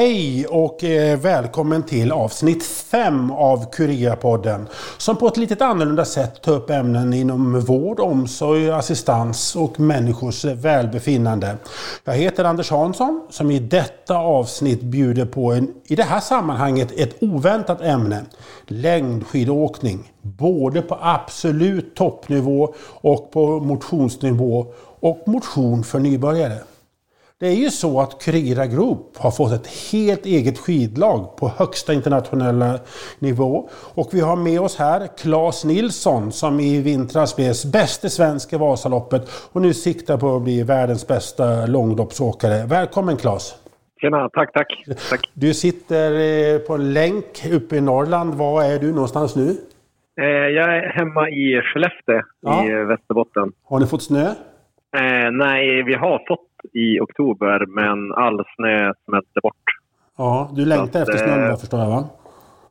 hej och eh, välkommen till avsnitt 5 av Curia-podden. Som på ett lite annorlunda sätt tar upp ämnen inom vård, omsorg, assistans och människors välbefinnande. Jag heter Anders Hansson som i detta avsnitt bjuder på en, i det här sammanhanget, ett oväntat ämne. Längdskidåkning. Både på absolut toppnivå och på motionsnivå och motion för nybörjare. Det är ju så att Curira Group har fått ett helt eget skidlag på högsta internationella nivå. Och vi har med oss här Claes Nilsson som i vintras blev bäste svenska Vasaloppet och nu siktar på att bli världens bästa långloppsåkare. Välkommen Claes! Tjena, tack, tack, tack. Du sitter eh, på en länk uppe i Norrland. Var är du någonstans nu? Eh, jag är hemma i Skellefteå ja. i Västerbotten. Har ni fått snö? Eh, nej, vi har fått i oktober, men all snö smälte bort. Ja, du längtar efter snön eh, förstår jag va?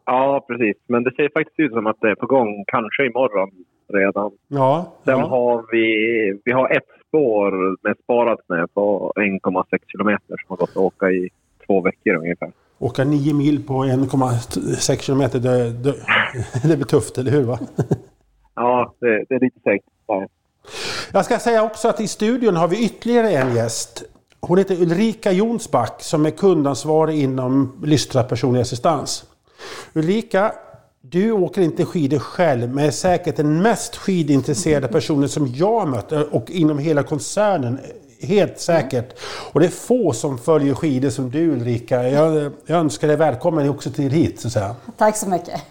Ja, precis. Men det ser faktiskt ut som att det är på gång, kanske imorgon redan. Ja. Sen ja. har vi, vi har ett spår med sparad snö på 1,6 kilometer som har gått att åka i två veckor ungefär. Åka nio mil på 1,6 kilometer, det, det, det blir tufft, eller hur? Va? ja, det, det är lite segt. Jag ska säga också att i studion har vi ytterligare en gäst. Hon heter Ulrika Jonsback som är kundansvarig inom Lystra personlig assistans. Ulrika, du åker inte skidor själv men är säkert den mest skidintresserade personen som jag mött eh, och inom hela koncernen Helt säkert. Och det är få som följer skidor som du Ulrika. Jag, jag önskar dig välkommen också till hit så att säga. Tack så mycket.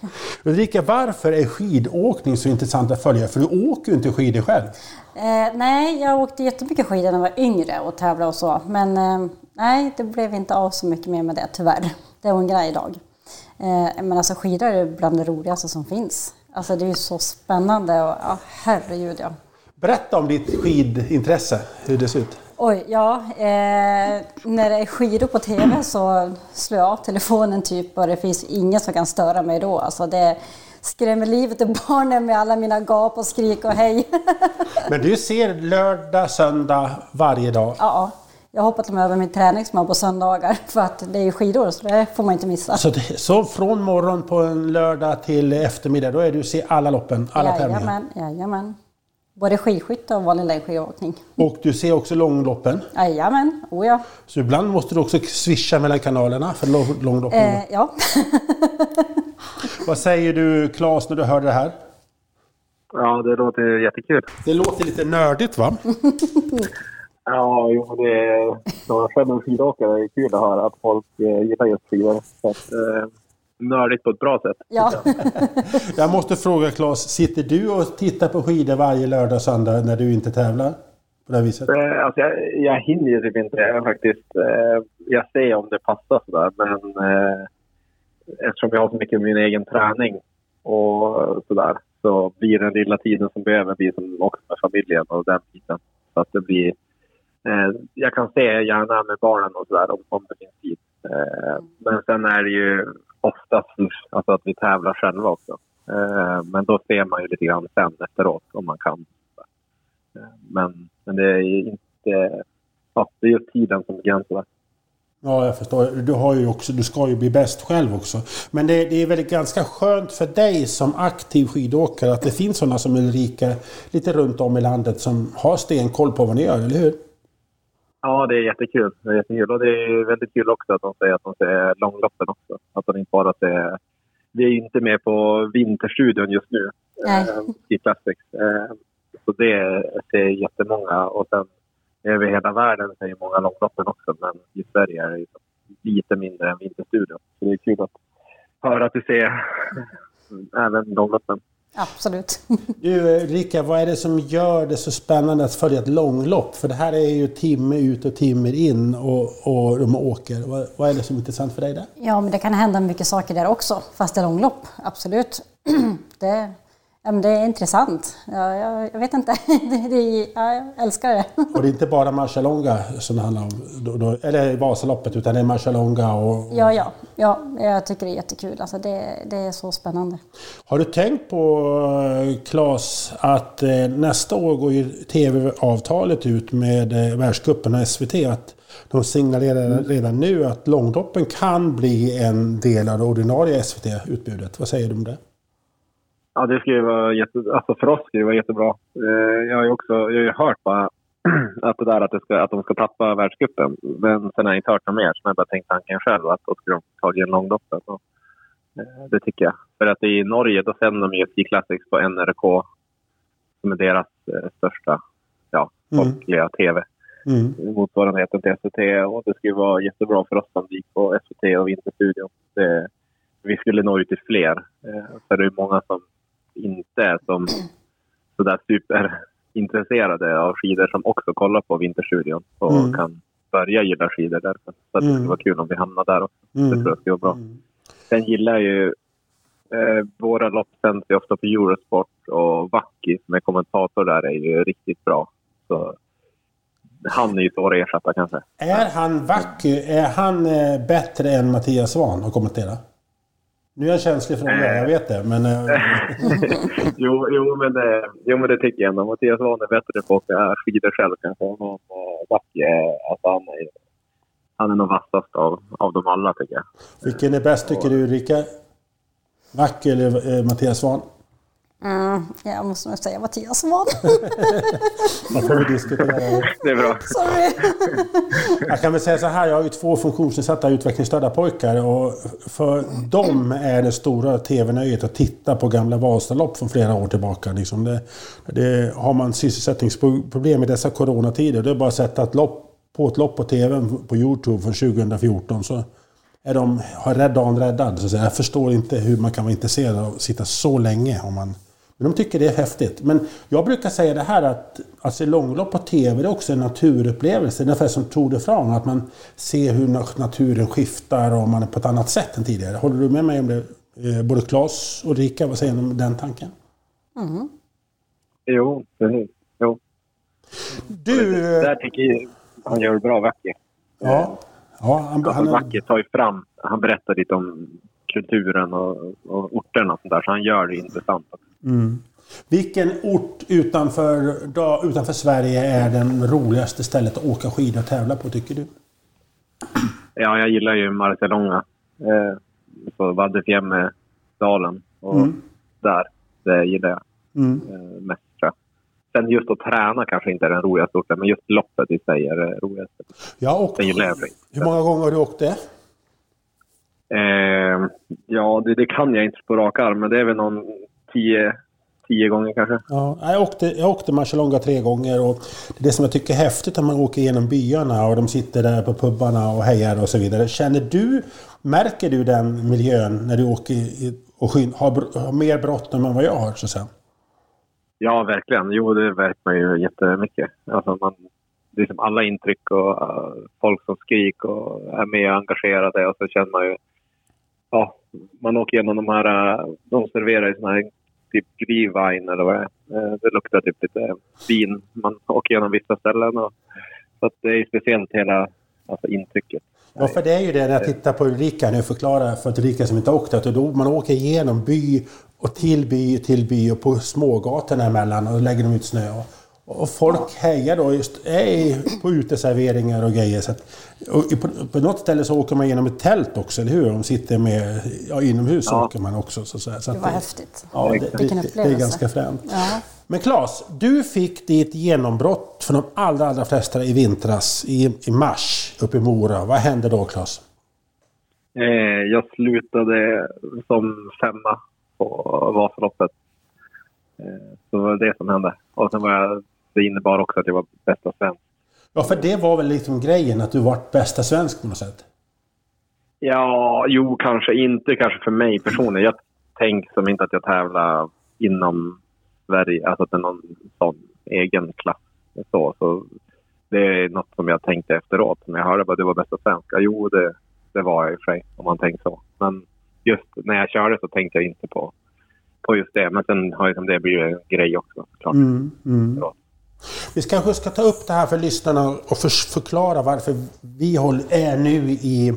Ulrika, varför är skidåkning så intressant att följa? För du åker ju inte skidor själv. Eh, nej, jag åkte jättemycket skidor när jag var yngre och tävlade och så. Men eh, nej, det blev inte av så mycket mer med det tyvärr. Det ångrar jag idag. Eh, men alltså skidor är bland det roligaste som finns. Alltså det är ju så spännande och ja, herregud ja. Berätta om ditt skidintresse, hur det ser ut. Oj, ja. Eh, när det är skidor på TV så slår jag av telefonen typ och det finns ingen som kan störa mig då. Alltså det skrämmer livet ur barnen med alla mina gap och skrik och hej. Men du ser lördag, söndag varje dag? Ja. Jag har hoppat till över min träning på söndagar för att det är skidor så det får man inte missa. Så, det, så från morgon på en lördag till eftermiddag, då är du ser alla loppen, alla jajamän, tävlingar? Jajamän. Både skidskytte och vanlig längdskidåkning. Och du ser också långloppen? Jajamän, oh ja. Så ibland måste du också swisha mellan kanalerna för långloppen? Eh, ja. Vad säger du Claes när du hör det här? Ja, det låter jättekul. Det låter lite nördigt va? ja, jo, det är... Som själv en skidåkare är kul att höra att folk eh, gillar just skidor. Så att, eh, nördigt på ett bra sätt. Ja. jag måste fråga Claes, sitter du och tittar på skidor varje lördag och söndag när du inte tävlar? På det viset? Eh, alltså jag, jag hinner ju typ inte det faktiskt. Eh, jag ser om det passar sådär men eh, eftersom jag har så mycket min egen träning och sådär så blir den lilla tiden som behöver bli som också med familjen och den biten. Så att det blir... Eh, jag kan se gärna med barnen och sådär om, om det finns tid. Eh, men sen är det ju oftast alltså att vi tävlar själva också. Eh, men då ser man ju lite grann sen efteråt om man kan. Eh, men, men det är inte... Ja, det är just tiden som begränsar Ja, jag förstår. Du, har ju också, du ska ju bli bäst själv också. Men det, det är väl ganska skönt för dig som aktiv skidåkare att det finns sådana som Ulrika lite runt om i landet som har stenkoll på vad ni gör, eller hur? Ja, det är jättekul. Det är jättekul. Och det är väldigt kul också att de säger att de ser långloppen också. Att de inte bara ser... Vi är inte med på Vinterstudion just nu, i eh, Classics. Eh, så det ser jättemånga. Och sen över hela världen ser många långloppen också. Men i Sverige är det lite mindre än Vinterstudion. Så det är kul att höra att du ser även långloppen. Absolut. Du Rika, vad är det som gör det så spännande att följa ett långlopp? För det här är ju timme ut och timme in och, och de åker. Vad, vad är det som är intressant för dig där? Ja, men det kan hända mycket saker där också, fast det är långlopp. Absolut. Det, men det är intressant. Ja, jag, jag vet inte. Det, det, ja, jag älskar det. Och det är inte bara Marcialonga som det handlar om, då, då, eller Vasaloppet, utan det är Marcialonga och, och... Ja, ja, ja, jag tycker det är jättekul. Alltså det, det är så spännande. Har du tänkt på, Claes, att eh, nästa år går ju TV-avtalet ut med eh, världscupen och SVT. Att, de signalerar mm. redan nu att långloppen kan bli en del av det ordinarie SVT-utbudet. Vad säger du om det? Ja, det skulle vara jätte, alltså för oss skulle det vara jättebra. Eh, jag har ju också jag har hört bara att det där att, det ska, att de ska tappa världscupen. Men sen har jag inte hört något mer, så jag bara tänkt tanken själv att då skulle de ta igen långloppet. Eh, det tycker jag. För att i Norge då sänder de ju Ski Classics på NRK som är deras eh, största ja, mm. folkliga mm. tv. Mm. Motsvarigheten till SVT. Och det skulle vara jättebra för oss som gick på SVT och Vinterstudion. Vi skulle nå ut till fler. För det är många som inte är som sådär superintresserade av skidor som också kollar på Vinterstudion och mm. kan börja gilla skidor därför. Så det skulle mm. vara kul om vi hamnar där också. Det tror jag skulle vara bra. Mm. Sen gillar jag ju eh, våra lopp sänds ju ofta på Eurosport och Vacki som är kommentator där är ju riktigt bra. Så han är ju svår att ersätta kanske. Är han Vacki, är han eh, bättre än Mattias Svahn att kommentera? Nu är jag känslig fråga, jag vet det, men... Eh, jo, jo, men det, jo, men det tycker jag ändå. Mattias Svahn är bättre på att åka skidor själv kanske. Men Vacki, alltså han är, han är nog vassast av, av dem alla tycker jag. Vilken är bäst tycker du Ulrika? Vacki eller eh, Mattias Svahn? Mm, jag måste nog säga Mattias Svahn. Man får vi diskutera. Det är bra. Sorry. jag kan väl säga så här, jag har ju två funktionsnedsatta utvecklingsstörda pojkar och för dem är det stora TV-nöjet att titta på gamla Vasalopp från flera år tillbaka. Liksom det, det, har man sysselsättningsproblem i dessa coronatider, det är bara att sätta ett lopp på ett lopp på TV på Youtube från 2014 så är de, har dagen räddad. Så att säga. Jag förstår inte hur man kan vara intresserad av att sitta så länge om man men de tycker det är häftigt. Men jag brukar säga det här att, att se långlopp på TV det är också en naturupplevelse. Ungefär som Tour de France. Att man ser hur naturen skiftar och man är på ett annat sätt än tidigare. Håller du med mig om det? Eh, både Claes och Rika, vad säger ni om den tanken? Mm. Jo, precis. Jo. Du... Där tycker jag han gör bra vacker. Ja. ja han, alltså, han, Vacker tar ju fram, han berättar lite om kulturen och, och orterna och sånt där, så han gör det intressant. Mm. Vilken ort utanför, utanför Sverige är den roligaste stället att åka skidor och tävla på, tycker du? Ja, jag gillar ju Marcialonga. Eh, på Vaddefjämme-dalen. Och mm. där, det gillar jag mm. eh, mest. Sen just att träna kanske inte är den roligaste orten, men just loppet i sig är det roligaste. Ja, och hur många gånger har du åkt det? Eh, ja, det, det, kan jag inte på rak arm, men det är väl någon tio, tio gånger kanske. Ja, jag åkte, jag åkte Marcialonga tre gånger och det som jag tycker är häftigt när man åker igenom byarna och de sitter där på pubbarna och hejar och så vidare. Känner du, märker du den miljön när du åker och har, har mer bråttom än vad jag har så att säga? Ja, verkligen. Jo, det märker man ju jättemycket. Alltså man, liksom alla intryck och uh, folk som skriker och är med och engagerade och så känner man ju... Ja, man åker igenom de här... Uh, de serverar ju såna här typ glühwein eller vad det är. Uh, det luktar typ lite vin. Man åker igenom vissa ställen och... Så att det är speciellt hela alltså, intrycket. Ja, för det är ju det när jag tittar på Ulrika nu, förklarar för Ulrika som inte har åkt det. Då man åker igenom by och till by till by och på smågatorna emellan och lägger de ut snö. Och, folk hejar då just är på uteserveringar och grejer. Så att, och på, på, något ställe så åker man genom ett tält också, eller hur? De sitter med, ja, inomhus ja. åker man också. Så, så, så det var det, häftigt. Ja, det, det, det, är ganska fränt. Ja. Men Claes, du fick ditt genombrott för de allra, allra flesta i vintras, i, i mars, uppe i Mora. Vad hände då Claes? Eh, jag slutade som femma på Vasaloppet. Eh, så det var det som hände. Och sen var jag, det innebar också att jag var bästa svensk. Ja, för det var väl liksom grejen, att du var bästa svensk på något sätt? Ja, jo, kanske inte kanske för mig personligen. Jag tänker som inte att jag tävlar inom Sverige, alltså att det är någon sån egen klass. Så, så det är något som jag tänkte efteråt. När jag hörde att du var bästa svenska. Jo, det, det var jag i och för sig, om man tänker så. Men just när jag körde så tänkte jag inte på, på just det. Men sen har liksom det blivit en grej också. Klart. Mm, mm. Vi kanske ska ta upp det här för lyssnarna och för, förklara varför vi är nu i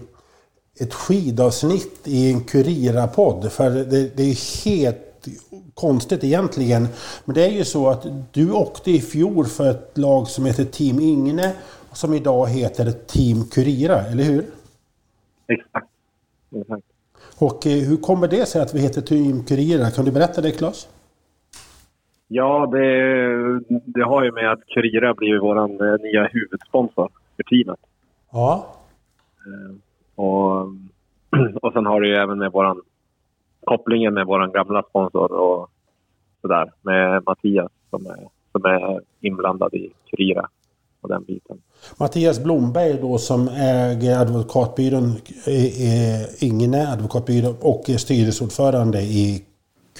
ett skidavsnitt i en Kurira-podd. För det, det är helt konstigt egentligen. Men det är ju så att du åkte i fjol för ett lag som heter Team Ingne som idag heter Team Curira, eller hur? Exakt. Exakt. Och eh, hur kommer det sig att vi heter Team Curira? Kan du berätta det Claes? Ja, det, det har ju med att Curira blir vår eh, nya huvudsponsor för teamet. Ja. Eh, och, och sen har det ju även med våran kopplingen med vår gamla sponsor och sådär med Mattias som är, som är inblandad i Curira och den biten. Mattias Blomberg då som äger advokatbyrån eh, Ingne advokatbyrå och är styrelseordförande i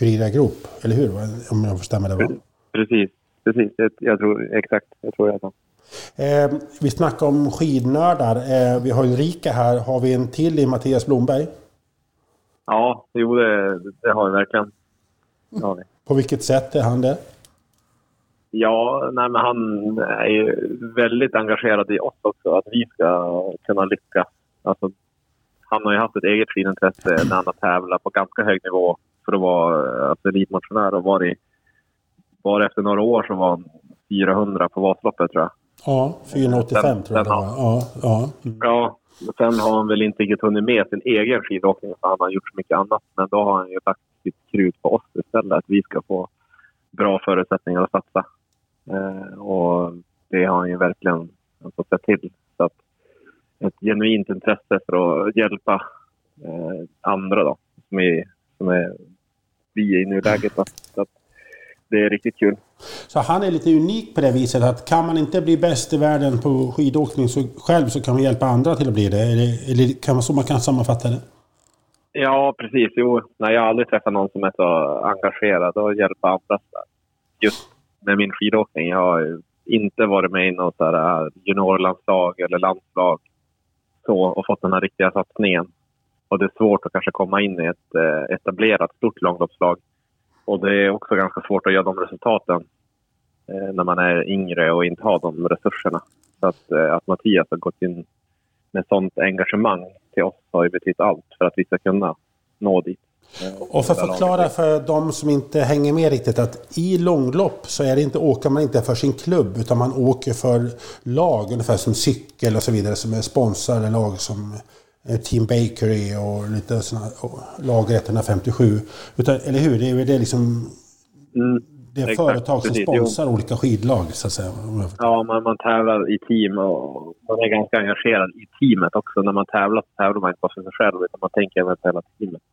Curira Group, eller hur? Om jag stämmer det va? Precis, precis. Jag tror exakt. Jag tror så. Eh, vi snackar om skidnördar. Eh, vi har Ulrika här. Har vi en till i Mattias Blomberg? Ja, jo det, det har vi verkligen. Det har vi. På vilket sätt är han det? Ja, nej, men han är väldigt engagerad i oss också, att vi ska kunna lyckas. Alltså, han har ju haft ett eget skinintresse när han har tävlat på ganska hög nivå för att vara alltså, elitmotionär och varit... Bara efter några år så var han 400 på Vasaloppet tror jag. Ja, 485 sen, tror jag det var. Ja, ja. Mm. ja, sen har han väl inte riktigt hunnit med sin egen skidåkning för han har gjort så mycket annat. Men då har han ju lagt sitt krut på oss istället, att vi ska få bra förutsättningar att satsa. Eh, och det har han ju verkligen alltså, sett till. Så att ett genuint intresse för att hjälpa eh, andra då, som är, som är vi i nuläget. Så att det är riktigt kul. Så han är lite unik på det viset att kan man inte bli bäst i världen på skidåkning så själv så kan man hjälpa andra till att bli det? Eller, eller kan man så man kan sammanfatta det? Ja, precis. Jo, nej, jag har aldrig träffat någon som är så engagerad och hjälper andra. Just med min skidåkning. Jag har inte varit med i något äh, juniorlandslag eller landslag så, och fått den här riktiga satsningen. Och det är svårt att kanske komma in i ett eh, etablerat stort långloppslag. Och det är också ganska svårt att göra de resultaten eh, när man är yngre och inte har de resurserna. Så att, eh, att Mattias har gått in med sånt engagemang till oss har ju betytt allt för att vi ska kunna nå dit. Och för att förklara för de som inte hänger med riktigt att i långlopp så är det inte, åker man inte för sin klubb utan man åker för lag, ungefär som cykel och så vidare som är sponsrade lag som Team Bakery och lite sådana lag 157. Utan, eller hur? Det är det liksom... Mm, det är exakt, företag som sponsrar jo. olika skidlag så att säga. Ja, man, man tävlar i team och man är ganska engagerad i teamet också. När man tävlar så tävlar man inte bara för sig själv utan man tänker även på hela teamet.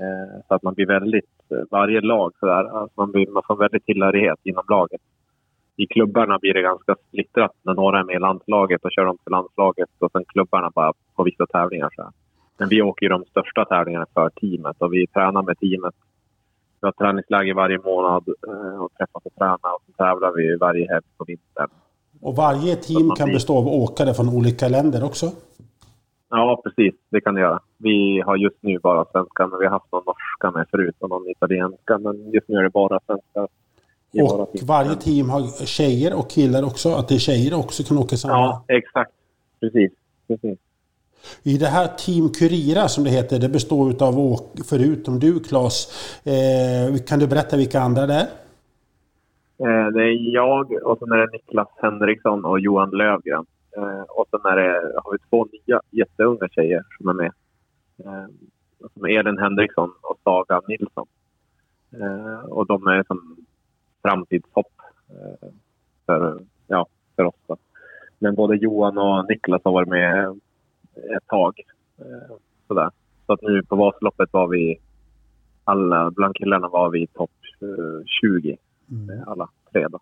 Eh, så att man blir väldigt, eh, varje lag sådär, alltså man, blir, man får väldigt tillhörighet inom laget. I klubbarna blir det ganska splittrat när några är med i landslaget och kör de till landslaget och sen klubbarna bara på vissa tävlingar. Så här. Men vi åker ju de största tävlingarna för teamet och vi tränar med teamet. Vi har träningsläger varje månad eh, och träffas och tränar och så tävlar vi varje helg på vintern. Och varje team kan bestå av åkare från olika länder också? Ja, precis. Det kan det göra. Vi har just nu bara svenska, men vi har haft någon norska med förut och någon italienska. Men just nu är det bara svenska. Och varje team har tjejer och killar också? Att det är tjejer också kan åka samma? Ja, exakt. Precis. precis. I det här Team Curira som det heter, det består av, förutom du Claes, eh, kan du berätta vilka andra det är? Eh, det är jag och sen är det Niklas Henriksson och Johan Lövgren. Eh, och sen är det, har vi två nya jätteunga tjejer som är med. Eh, som Elin Henriksson och Saga Nilsson. Eh, och de är som framtidshopp eh, för, ja, för oss. Då. Men både Johan och Niklas har varit med ett tag. Eh, sådär. Så att nu på Vasaloppet var vi, alla, bland killarna var vi topp 20. Mm. Alla tre då.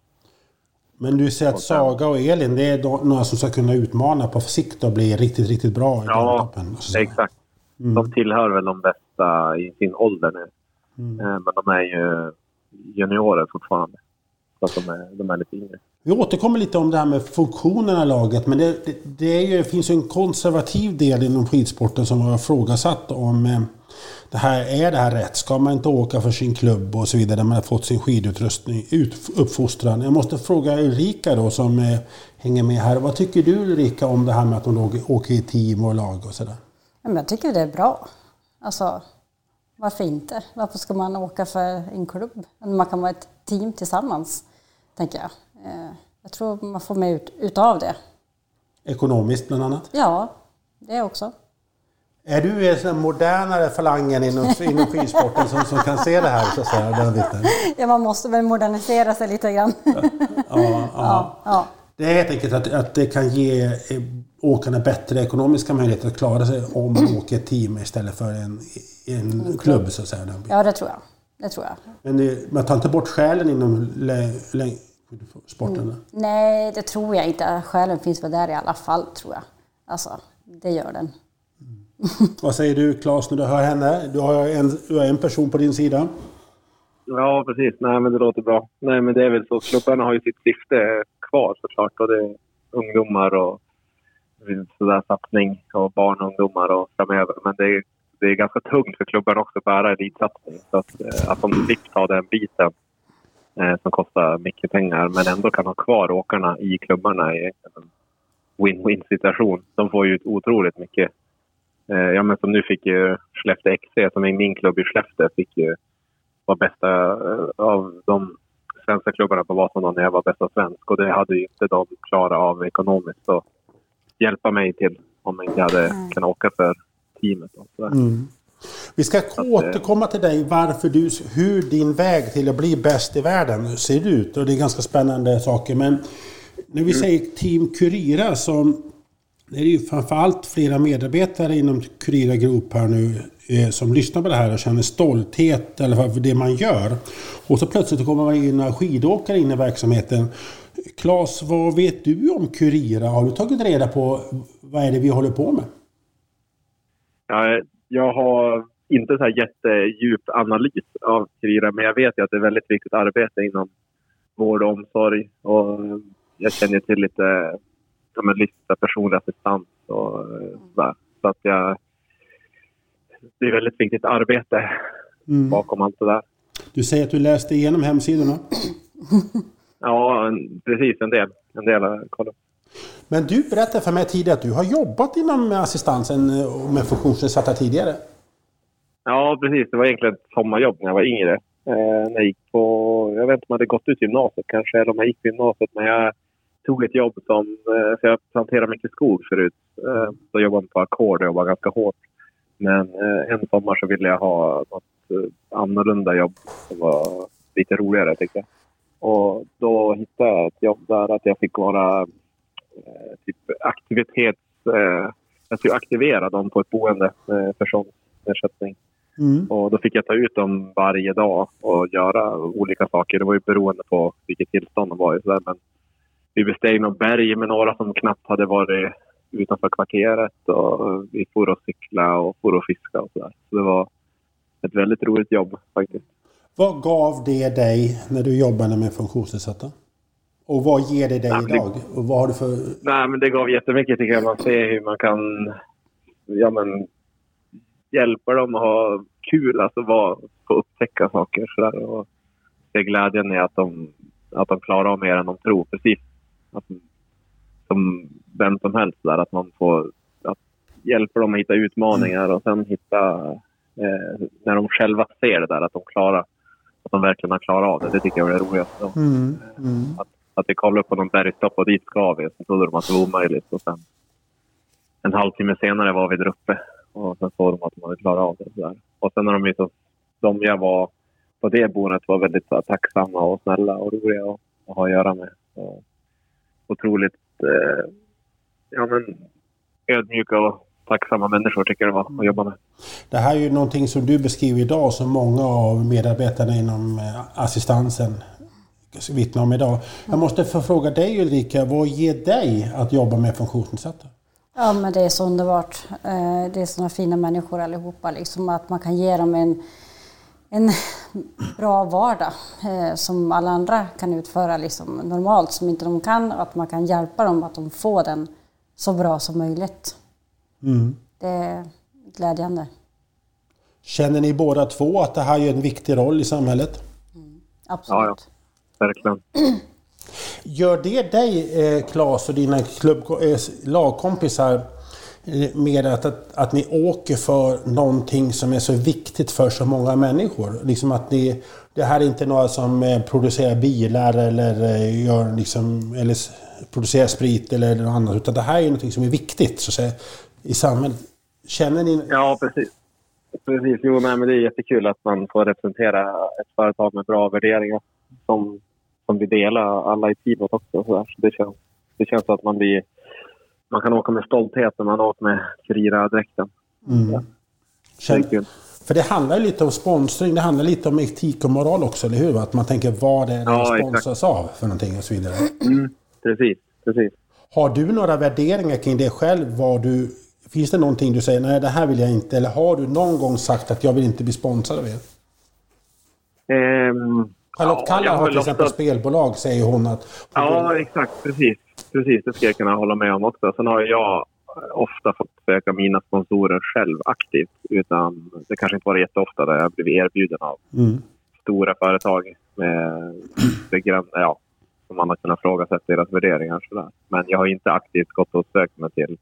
Men du säger att Saga och Elin, det är några som ska kunna utmana på sikt och bli riktigt, riktigt bra i Ja, exakt. Mm. De tillhör väl de bästa i sin ålder nu. Mm. Eh, men de är ju juniorer fortfarande. Så att de är, de är lite yngre. Vi återkommer lite om det här med funktionerna i laget. Men det, det, det, ju, det finns ju en konservativ del inom skidsporten som har ifrågasatt om eh, det här, är det här rätt? Ska man inte åka för sin klubb och så vidare när man har fått sin skidutrustning, ut, uppfostran? Jag måste fråga Ulrika då som eh, hänger med här. Vad tycker du Ulrika om det här med att de åker i team och lag och sådär? Jag tycker det är bra. Alltså, varför inte? Varför ska man åka för en klubb? Man kan vara ett team tillsammans, tänker jag. Eh, jag tror man får mer ut, utav det. Ekonomiskt bland annat? Ja, det också. Är du en modernare falangen inom, inom skidsporten som, som kan se det här? Så att säga, den biten? Ja, man måste väl modernisera sig lite grann. Ja, ja, ja. ja. Det är helt enkelt att, att det kan ge eh, åkarna bättre ekonomiska möjligheter att klara sig om man åker team istället för en, en klubb så att säga. Ja, det tror jag. Det tror jag. Men det, man tar inte bort själen inom sporten? Mm. Nej, det tror jag inte. Själen finns väl där i alla fall, tror jag. Alltså, det gör den. Vad säger du Claes när du hör henne? Du har en, du har en person på din sida. Ja, precis. Nej, men det låter bra. Nej, men det är väl så. Klubbarna har ju sitt syfte kvar såklart. Och det är ungdomar och sådär satsning och barn och ungdomar och framöver. Men det är, det är ganska tungt för klubbarna också att bära elitsatsning. Så att, eh, att de slipper ta den biten eh, som kostar mycket pengar men ändå kan ha kvar åkarna i klubbarna är en win-win situation. De får ju otroligt mycket Eh, ja, men som nu fick ju Skellefteå XC, som är min klubb i Skellefteå, fick ju vara bästa av de svenska klubbarna på Vasaloppet när jag var bästa svensk. Och det hade ju inte de klarat av ekonomiskt att hjälpa mig till om jag inte hade kunnat åka för teamet. Och så mm. Vi ska att, eh, återkomma till dig varför du, hur din väg till att bli bäst i världen ser ut. Och det är ganska spännande saker. Men när vi mm. säger Team Curira som det är ju framförallt flera medarbetare inom Curira Group här nu eh, som lyssnar på det här och känner stolthet eller för det man gör. Och så plötsligt kommer man in några skidåkare in i verksamheten. Claes, vad vet du om Curira? Har du tagit reda på vad är det vi håller på med? Ja, jag har inte så här jättedjup analys av Curira, men jag vet ju att det är väldigt viktigt arbete inom vård och omsorg. Och jag känner till lite ja, men lista personlig assistans och eh, sådär. Så att jag... Det är väldigt viktigt arbete mm. bakom allt det där. Du säger att du läste igenom hemsidorna? ja, precis. En del. En del har jag kollat. Men du berättade för mig tidigare att du har jobbat inom assistansen med funktionsnedsatta tidigare. Ja, precis. Det var egentligen ett sommarjobb när jag var yngre. Eh, när jag gick på... Jag vet inte om jag hade gått ut gymnasiet kanske, eller om jag gick på gymnasiet. Men jag tog ett jobb som... Eh, för jag planterade mycket skog förut. Eh, då jobbade på ackord och jobbade ganska hårt. Men eh, en sommar så ville jag ha något eh, annorlunda jobb som var lite roligare tyckte jag. Och då hittade jag ett jobb där att jag fick vara typ aktivitets... jag skulle aktivera dem på ett boende med personersättning. Mm. Och då fick jag ta ut dem varje dag och göra olika saker. Det var ju beroende på vilket tillstånd de var i. Men vi besteg något berg med några som knappt hade varit utanför kvarteret. Och vi for och cykla och for och fiska och sådär. Så det var ett väldigt roligt jobb faktiskt. Vad gav det dig när du jobbade med funktionsnedsatta? Och vad ger det dig Nej, idag? Och vad har du för... Nej, men det gav jättemycket tycker jag. Man ser hur man kan ja, men, hjälpa dem att ha kul, alltså vara, få upptäcka saker sådär. Och se glädjen i att de, att de klarar av mer än de tror. Precis att, som vem som helst där, att man får att hjälpa dem att hitta utmaningar och sen hitta, eh, när de själva ser det där, att de klarar, att de verkligen har klarat av det. Det tycker jag är det roligaste. Mm, mm. Att, att vi kollade på någon bergstopp och dit ska vi. Så trodde de att det var omöjligt och sen en halvtimme senare var vi där uppe och sen såg de att de hade klarat av det. Där. Och sen när de, så, de jag var på det boendet var väldigt så, tacksamma och snälla och roliga att, att ha att göra med. Så, otroligt eh, ja, men, ödmjuka och tacksamma människor tycker jag det var att jobba med. Det här är ju någonting som du beskriver idag som många av medarbetarna inom eh, assistansen vittnar om idag. Jag måste få fråga dig Ulrika, vad ger dig att jobba med funktionsnedsatta? Ja men det är så underbart. Eh, det är sådana fina människor allihopa. Liksom att man kan ge dem en en bra vardag eh, som alla andra kan utföra liksom, normalt som inte de kan och att man kan hjälpa dem att de får den så bra som möjligt. Mm. Det är glädjande. Känner ni båda två att det här är en viktig roll i samhället? Mm. Absolut. Ja, ja. Verkligen. Gör det dig, eh, Claes, och dina klubb, eh, lagkompisar Eh, mer att, att, att ni åker för någonting som är så viktigt för så många människor. Liksom att ni, det här är inte några som eh, producerar bilar eller gör liksom, eller producera sprit eller något annat. Utan det här är något som är viktigt så att säga, i samhället. Känner ni... Ja, precis. Precis. Jo, nej, men det är jättekul att man får representera ett företag med bra värderingar som, som vi delar alla i teamet också. Så, så det, känns, det känns att man blir... Man kan åka med stolthet när man åker med Curira-dräkten. Mm. Ja. Känn-. För det handlar ju lite om sponsring, det handlar lite om etik och moral också, eller hur? Att man tänker vad det är Ja, sponsras av för någonting och så vidare. Mm, precis, precis. Har du några värderingar kring det själv? Vad du, finns det någonting du säger, nej det här vill jag inte, eller har du någon gång sagt att jag vill inte bli sponsrad av er? Ehm, Charlotte ja, Kalla har till exempel ofta- spelbolag, säger hon att... Ja, exakt. Precis. Precis, det ska jag kunna hålla med om också. Sen har jag ofta fått söka mina sponsorer själv aktivt. Utan det kanske inte varit jätteofta där jag blivit erbjuden av Mm. stora företag med begränsade, ja, som man har kunnat frågasätta deras värderingar. Sådär. Men jag har inte aktivt gått och sökt mig till,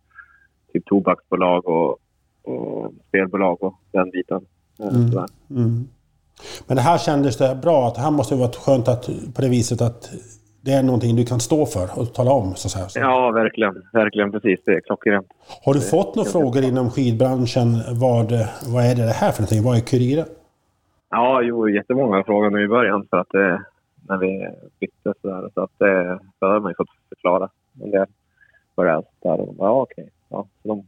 till tobaksbolag och, och spelbolag och den biten. Eh, Mm. Mm. Men det här kändes det bra, att det här måste varit skönt att, på det viset att det är någonting du kan stå för och tala om. Så att. Ja, verkligen. Verkligen precis. Det är klockrent. Har du fått några frågor inom skidbranschen? Vad, vad är det här för någonting? Vad är Kuriren? Ja, jo, jättemånga frågade nu i början för att det, när vi bytte så där. Så att det, så har man ju fått förklara en del vad det är. Så där. Och, ja, okej. Ja, de,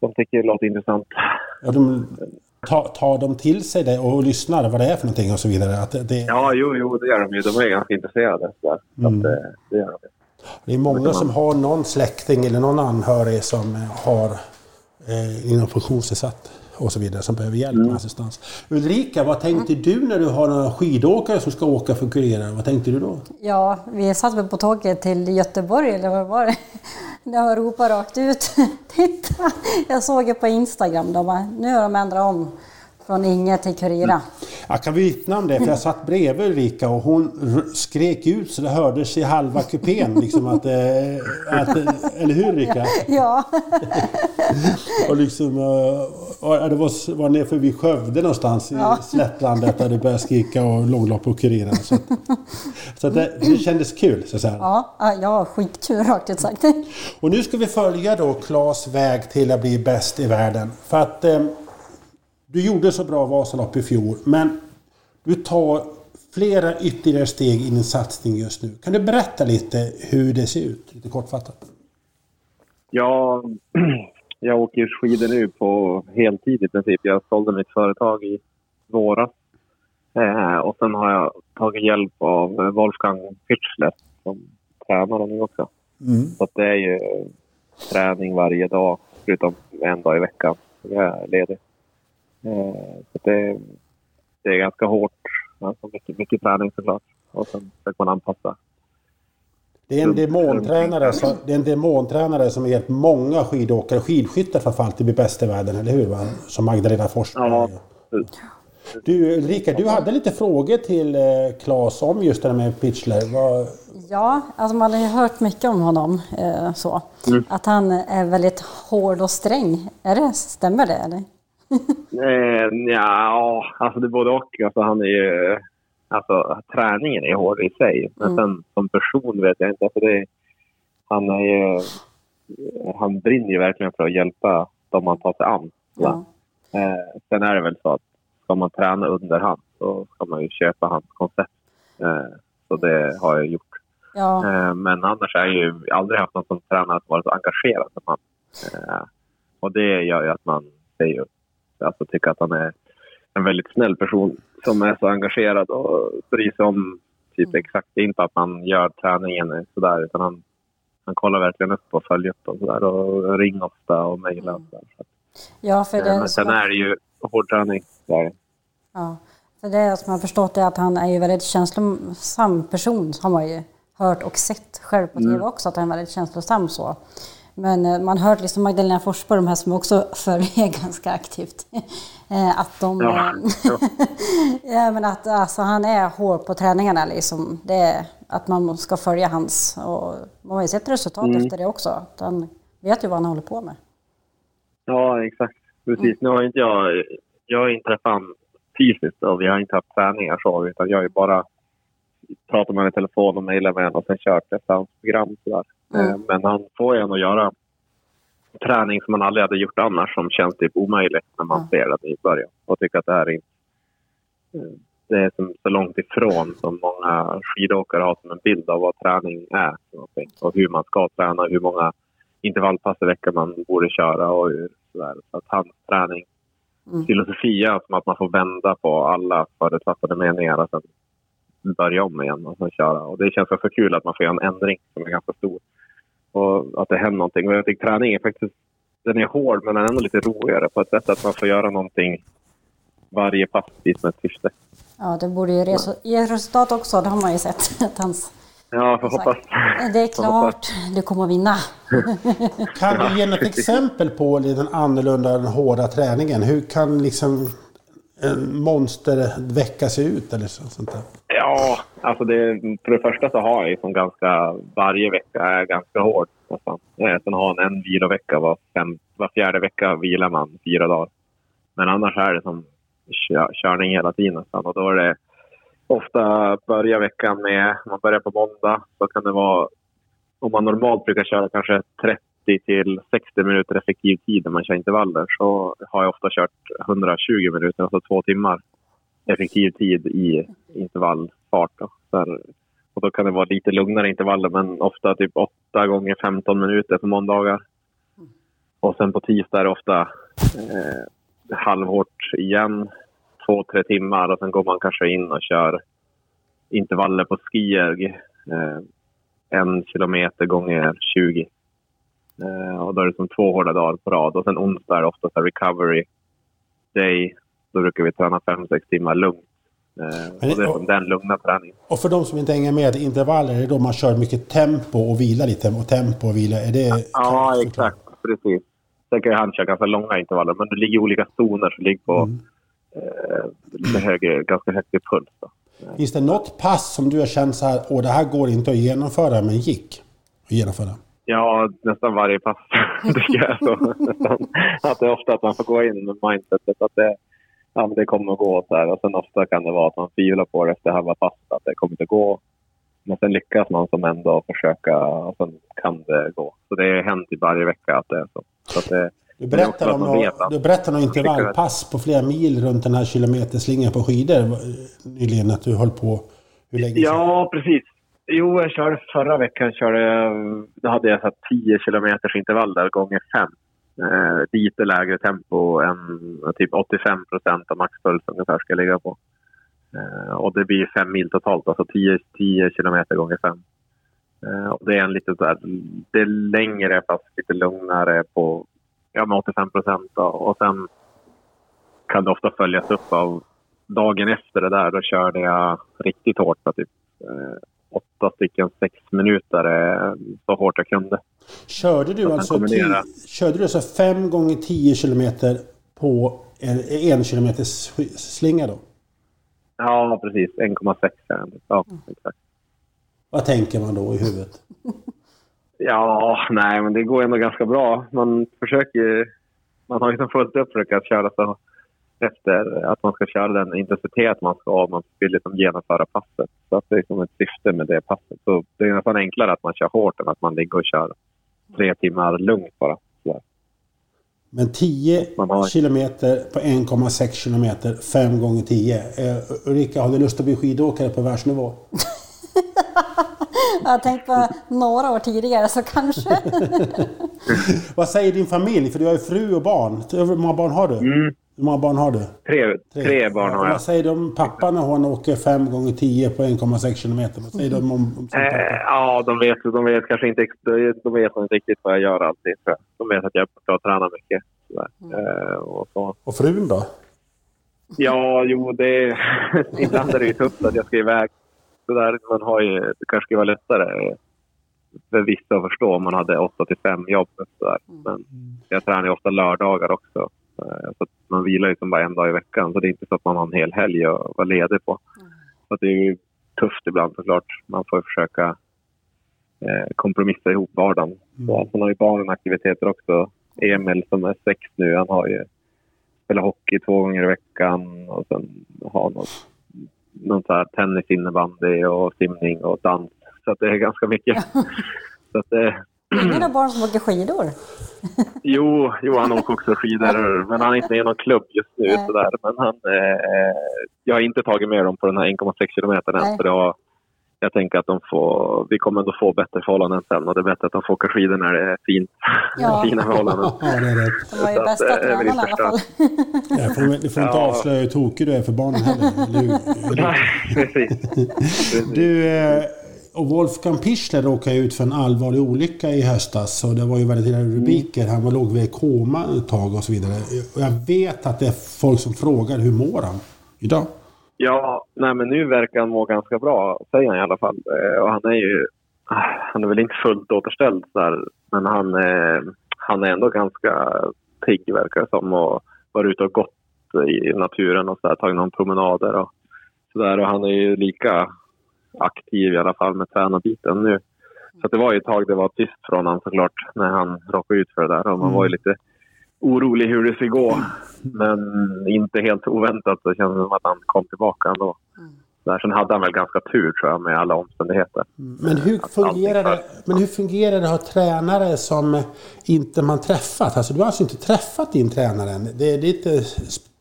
de tycker det låter intressant. Ja, de, tar, tar de till sig det och lyssnar vad det är för någonting och så vidare? Att det, det, Ja, jo, jo, det gör de ju. De är ganska intresserade. Så, Mm. att, det, det gör de det är många som har någon släkting eller någon anhörig som har eh, inom funktionsnedsatt och så vidare som behöver hjälp med assistans. Ulrika, vad tänkte du när du har några skidåkare som ska åka för Kuriren? Vad tänkte du då? Ja, vi satt väl på tåget till Göteborg, eller vad var det? När jag ropade rakt ut. Titta! Jag såg det på Instagram. De bara, nu har de ändrat om från Inge till Kurira. Jag kan vittna om det, för jag satt bredvid Ulrika och hon skrek ut så det hördes i halva kupén. Liksom att, eh, att, eller hur Ulrika? Ja, Och liksom, eh, och det var, var nere förbi Skövde någonstans i Ja. slättlandet där det började skrika och långlopp på Kuriren. Så, att, så att det, det kändes kul. Så att ja, ja, skitkul rakt ut sagt. Och nu ska vi följa då Klas väg till att bli bäst i världen. För att eh, du gjorde så bra Vasalopp i fjol, men du tar flera ytterligare steg i din satsning just nu. Kan du berätta lite hur det ser ut? Lite kortfattat. Ja, jag åker skidor nu på heltid i princip. Jag sålde mitt företag i våras. Eh, och sen har jag tagit hjälp av Wolfgang Pitchler som tränare nu också. Mm. Så det är ju träning varje dag förutom en dag i veckan jag är ledig. Eh, så det, det är ganska hårt. Alltså mycket, mycket träning såklart. Och sen försöker man anpassa. Det är en demontränare, som, det är en demontränare som har hjälpt många skidåkare, skidskyttar framförallt, till att bli bäst i världen, eller hur? Va? Som Magdalena Forsberg. Ja. Du Ulrika, du hade lite frågor till eh, Claes om just det här med Pitchler. Vad, Ja, alltså man har ju hört mycket om honom. Eh, så. Att han är väldigt hård och sträng. Är det, stämmer det eller? Eh, ja, alltså det är både och. Alltså han är ju... Alltså träningen är hård i sig. Men sen som person vet jag inte. Alltså det, han är ju... Han brinner ju verkligen för att hjälpa de man tar sig an. Ja. Eh, sen är det väl så att ska man träna under han så ska man ju köpa hans koncept. Eh, så det har jag gjort. Ja, Eh, men annars har jag ju aldrig haft någon som tränare som varit så engagerad som han. Eh, och det gör ju att man säger upp. Alltså tycker att han är en väldigt snäll person som är så engagerad och bryr sig om typ exakt, det är inte att man gör träningen sådär utan han, han kollar verkligen upp och följer upp och sådär och ringer ofta och mejlar. Så, ja, för eh, det men sen är det ju hård träning. Där. Ja, för det som jag har förstått är att han är ju väldigt känslosam person, har man ju hört och sett själv på TV också, att han är väldigt känslosam så. Men eh, man hört liksom Magdalena Forsberg, de här som också följer ganska aktivt, eh, att de... Ja, eh, ja. men att alltså, han är hård på träningarna liksom. Det är att man ska följa hans... Och man har ju sett resultat efter det också. Han vet ju vad han håller på med. Ja, exakt. Precis. Nu har inte jag, jag har inte träffat honom fysiskt och vi har inte haft träningar så, utan jag har ju bara pratat med honom i telefon och mejlat med honom och sen kört ett program. Sådär. Mm. Eh, Men han får ju ändå göra träning som man aldrig hade gjort annars som känns typ omöjligt när man Mm. ser den i början och tycker att det här är inte eh, det är som så långt ifrån som många skidåkare har som en bild av vad träning är och hur man ska träna, hur många intervallpass i veckan man borde köra och sådär. Så att hans träning Mm. filosofi är som att man får vända på alla förutfattade meningar och sen börja om igen och sen köra. Och det känns så kul att man får göra en ändring som är ganska stor. Och att det händer någonting. Och jag tycker träning är faktiskt, den är hård men den är ändå lite roligare på ett sätt att man får göra någonting varje pass med ett syfte. Ja, det borde ju ge resultat också, det har man ju sett. Att hans, Ja, får hoppas. det är klart, du kommer vinna. Kan du ge något exempel på den annorlunda, den hårda träningen? Hur kan liksom en monstervecka se ut eller så, sånt där? Ja, alltså det, för det första så har jag liksom ganska, varje vecka är ganska hård nästan. Eh, sen har man en vilovecka, var, fem, var fjärde vecka vilar man fyra dagar. Men annars är det som körning hela tiden nästan. Och då är det ofta börjar veckan med, om man börjar på måndag, så kan det vara, om man normalt brukar köra kanske 30 till 60 minuter effektiv tid när man kör intervaller, så har jag ofta kört 120 minuter, alltså två timmar effektiv tid i intervallfart. Då. Så här, och då kan det vara lite lugnare intervaller, men ofta typ 8 gånger 15 minuter på måndagar. Och sen på tisdag är det ofta eh, halvhårt igen, två, tre timmar och sen går man kanske in och kör intervaller på skier. Eh, en kilometer gånger 20. Eh, och då är det som två hårda dagar på rad. Och sen onsdag är det ofta så här recovery day. Då brukar vi träna fem sex timmar lugnt. Eh, Men- och det är som den lugna träningen. Och för de som inte hänger med, intervaller, är det då man kör mycket tempo och vilar lite? Och tempo och vila, är det... Ja, exakt. Precis. Sen kan han köra ganska långa intervaller, men det ligger olika zoner som ligger på Mm. eh, lite högre, ganska högt i puls. Då. Finns det något pass som du har känt så här, åh det här går inte att genomföra, men gick att genomföra? Ja, nästan varje pass tycker jag. Så, nästan, att det är ofta att man får gå in med mindsetet att det, ja, men det kommer att gå. Så här. Och sen ofta kan det vara att man tvivlar på det efter halva passet, att det kommer inte gå. Men sen lyckas man som ändå försöka och sen kan det gå. Så det har hänt i varje vecka att det är så. så att det, Du berättar om, några, du berättar om intervallpass på flera mil runt den här kilometerslingan på skidor eh, nyligen, att du höll på hur länge sedan? Ja, precis. Jo, jag körde förra veckan. Körde, jag- då hade jag så 10 kilometers intervaller gånger 5. Eh, lite lägre tempo än eh, typ 85 procent av maxpuls ungefär ska jag ligga på. Eh, och det blir fem mil totalt, alltså 10, 10 kilometer gånger 5. Eh, och det är en lite så här, det är längre fast lite lugnare på ja, med 85 procent. Och sen kan det ofta följas upp av dagen efter det där. Då körde jag riktigt hårt, på typ eh, åtta stycken sex minuter eh, så hårt jag kunde. Körde du alltså, tio, körde du alltså fem gånger 10 kilometer på en, en kilometers slinga då? Ja, precis. 1,6 är den. Ja, exakt. Vad tänker man då i huvudet? Ja, nej, men det går ändå ganska bra. Man försöker... Man har liksom fullt upp för att försöka köra så efter att man ska köra den intensitet man ska. Man vill liksom genomföra passet. Så att det är som ett syfte med det passet. Så det är nästan enklare att man kör hårt än att man ligger och kör tre timmar lugnt bara. Så. Men 10 Man har- kilometer på 1,6 kilometer, 5 gånger 10. Eh, Ulrika, har du lust att bli skidåkare på världsnivå? Jag har tänkt på några år tidigare så kanske. Vad säger din familj? För du har ju fru och barn. Hur många barn har du? Mm, Hur många barn har du? tre, tre barn har jag. Vad säger de pappa när hon åker 5 gånger 10 på 1,6 kilometer? Vad säger de om, om pappa? ja, de vet, de vet kanske inte, de vet inte riktigt vad jag gör alltid. De vet att jag ska träna mycket. Sådär. Eh, och så. Och frun då? Ja, jo, det ibland är det ju tufft att jag ska iväg. Så där, man har ju, det kanske skulle vara lättare för vissa att förstå om man hade 8 till 5 jobb. Så där. Men jag tränar ju ofta lördagar också. Eh, Så man vilar ju som bara en dag i veckan. Så det är inte så att man har en hel helg att vara ledig på. Så att det är ju tufft ibland såklart. Man får försöka eh, kompromissa ihop vardagen. Så att man har ju barnaktiviteter också. Emil som är sex nu, han har ju spelar hockey två gånger i veckan och sen har något någon så här tennis, innebandy och simning och dans. Så det är ganska mycket. så att det, Ingen av barn som åker skidor? jo, jo, han åker också skidor, men han är inte i någon klubb just nu. Sådär. Men han, eh, jag har inte tagit med dem på den här 1,6 kilometern än. Nej. För det har, jag tänker att de får, vi kommer ändå få bättre förhållanden sen och det är bättre att de får åka skidor när det är fint, Ja. fina förhållanden. Ja, det är rätt. De var ju att, bästa eh, tränarna i alla fall. Ja, för du får inte Ja. avslöja hur tokig du är för barnen heller. hur? Nej, precis. precis. Du, eh, och Wolfgang Pichler råkade ut för en allvarlig olycka i höstas. Och det var ju väldigt illa rubriker. Han var låg vid koma ett tag och så vidare. Och jag vet att det är folk som frågar hur mår han idag? Ja, nej men nu verkar han må ganska bra, säger han i alla fall. Eh, och han är ju, ah, han är väl inte fullt återställd där, men han, eh, han är ändå ganska pigg verkar det som och varit ute och gått i naturen och så där, tagit någon promenader och sådär. Och han är ju lika aktiv i alla fall med tränarbiten nu. Så det var ju ett tag det var tyst från honom såklart när han råkade ut för det där och man var ju lite orolig hur det skulle gå. Men inte helt oväntat så kändes det som att han kom tillbaka ändå. Där. Sen hade han väl ganska tur tror jag med alla omständigheter. Men hur fungerar det, men hur fungerar det att ha tränare som inte man träffat? Alltså du har alltså inte träffat din tränare än. Det är lite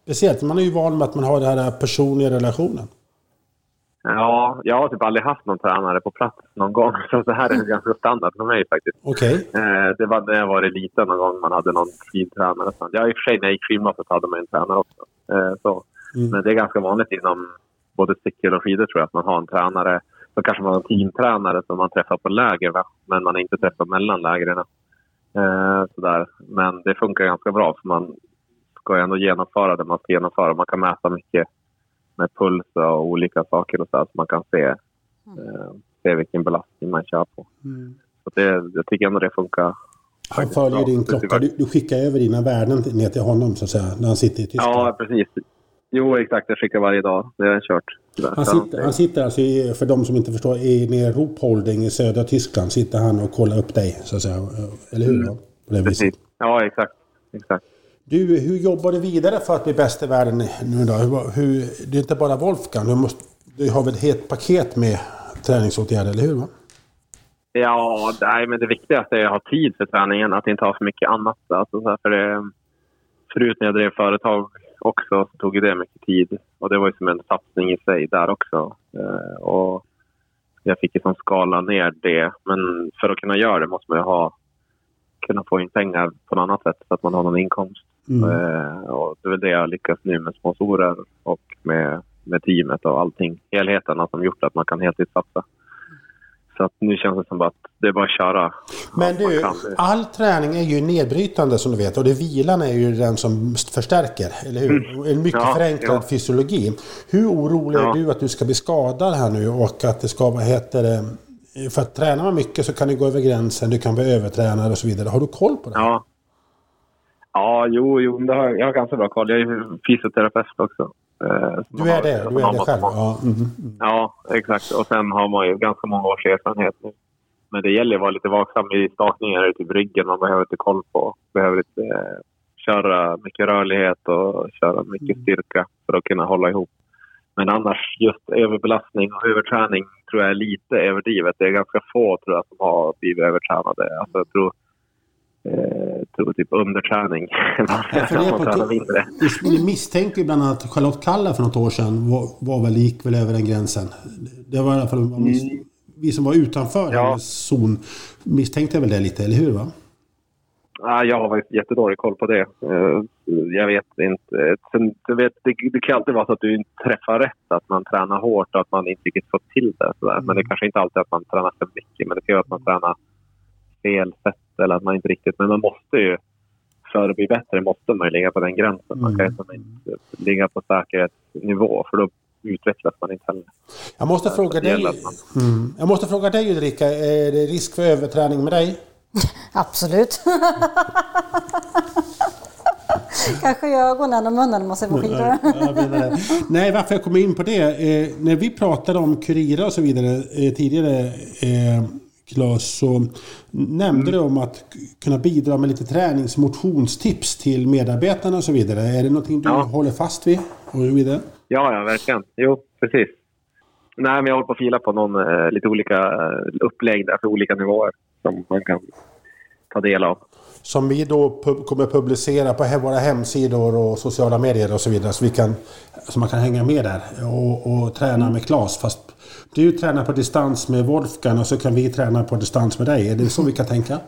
speciellt. Man är ju van med att man har den här personliga relationen. Ja, jag har typ aldrig haft någon tränare på plats någon gång. Så det här är ganska standard för mig faktiskt. Okej. Eh, det var när jag var liten någon gång man hade någon skidtränare. Ja, i och för sig när jag gick skidgymnasiet hade man en tränare också. Eh, så. Mm. Men det är ganska vanligt inom både cykel och skidor tror jag att man har en tränare. Så kanske man har en teamtränare som man träffar på läger va? men man inte träffar mellan lägren. Eh, sådär. Men det funkar ganska bra för man ska ändå genomföra det man ska genomföra. Man kan mäta mycket med puls och olika saker och så, här, så man kan se, eh, se vilken belastning man kör på. Mm. Så det, jag tycker ändå det funkar. Han följer bra. din klocka. Du, du skickar över dina värden ner till honom så att säga. När han sitter i Tyskland. Ja, precis. Jo, exakt. Jag skickar varje dag. Det har jag kört. Han sitter, han sitter alltså, i, för de som inte förstår, i nere i Ruhpolding i södra Tyskland sitter han och kollar upp dig, så att säga. Eller hur? då? På det viset. Precis. Ja, exakt. exakt. Du, hur jobbar du vidare för att bli bäst i världen nu då? Hur, hur, det är inte bara Wolfgang. Du, måste, du har väl ett helt paket med träningsåtgärder, eller hur? Va? Ja, nej, men det viktigaste är att ha tid för träningen. Att inte ha för mycket annat. Alltså, så här, för det, förut när jag drev företag också så tog ju det mycket tid. Och det var ju som en satsning i sig där också. Eh, och jag fick ju som skala ner det. Men för att kunna göra det måste man ju ha, kunna få in pengar på något annat sätt så att man har någon inkomst. Mm. Eh, och det är väl det jag lyckas nu med sponsorer och med, med teamet och allting. Helheten som gjort att man kan heltidssatsa. Så att nu känns det som att det är bara att köra. Men du, all träning är ju nedbrytande som du vet. Och det vilan är ju den som förstärker, eller hur? En mycket Mm. Ja, förenklad ja. fysiologi. Hur orolig är Ja. du att du ska bli skadad här nu och att det ska, vad heter det... För att tränar man mycket så kan det gå över gränsen, du kan bli övertränad och så vidare. Har du koll på det? Ja. Ja, jo, jo det har, jag har ganska bra koll. Jag är fysioterapeut också. Eh, Du är har- det, du är det själv? Ja. mhm. Ja, exakt. Och sen har man ju ganska många års erfarenhet nu. Men det gäller att vara lite vaksam i stakningar ute i bryggen. Man behöver lite koll på. Behöver lite, eh, köra mycket rörlighet och köra mycket Mm. styrka för att kunna hålla ihop. Men annars, just överbelastning och överträning tror jag är lite överdrivet. Det är ganska få tror jag som har blivit övertränade. Alltså, jag tror, eh, typ underträning. Är. Ni misstänker ju bland annat att Charlotte Kalla för något år sedan var, var väl, gick väl över den gränsen. Det var i alla fall vad vi, vi som var utanför Mm. Ja. hennes zon misstänkte väl det lite, eller hur? va? Ja, jag har jättedålig koll på det. Eh, Jag vet inte. Sen, du vet, det, det kan alltid vara så att du inte träffar rätt, att man tränar hårt och att man inte riktigt får till det. Sådär. Men det är kanske inte alltid att man tränar för mycket, men det kan vara att man tränar fel sätt eller att man inte riktigt... Men man måste ju, för att bli bättre, måste man ju ligga på den gränsen. Man kan ju som inte ligga på säkerhetsnivå, för då utvecklas man inte heller. Jag måste fråga dig... Mm. Jag måste fråga dig Ulrika, är det risk för överträning med dig? Absolut. Kanske i ögonen och munnen måste jag få skidor. Ja, jag menar det. Nej, varför jag kommer in på det. Eh, när vi pratade om Kurira och så vidare eh, tidigare, eh, Claes, så nämnde du om att kunna bidra med lite tränings motionstips till medarbetarna och så vidare. Är det någonting du Ja. håller fast vid? Och så vidare? Ja, ja, verkligen. Jo, precis. Nej, men jag håller på att fila på någon, eh, lite olika eh, upplägg där för olika nivåer som man kan ta del av. Som vi då pub kommer publicera på våra hemsidor och sociala medier och så vidare. Så, vi kan, så man kan hänga med där och, och träna med Claes. Fast du tränar på distans med Wolfgang och så kan vi träna på distans med dig. Är det så vi kan tänka?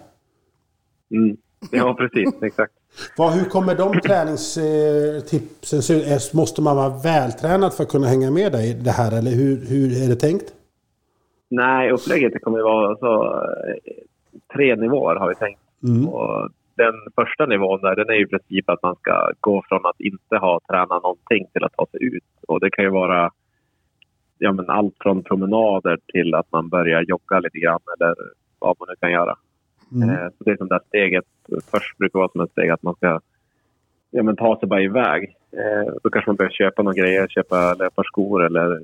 Mm. Ja, precis. Exakt. Vad, hur kommer de träningstipsen se ut? Måste man vara vältränad för att kunna hänga med dig i det här? Eller hur, hur är det tänkt? Nej, upplägget kommer att vara så, tre nivåer har vi tänkt. Mm. Och den första nivån där, den är i princip att man ska gå från att inte ha tränat någonting till att ta sig ut. Och det kan ju vara ja, men allt från promenader till att man börjar jogga lite grann eller vad man nu kan göra. Mm. Eh, så det är som det steget. Först brukar vara som ett steg att man ska ja, men ta sig bara iväg. Eh, då kanske man börjar köpa några grejer, köpa löparskor eller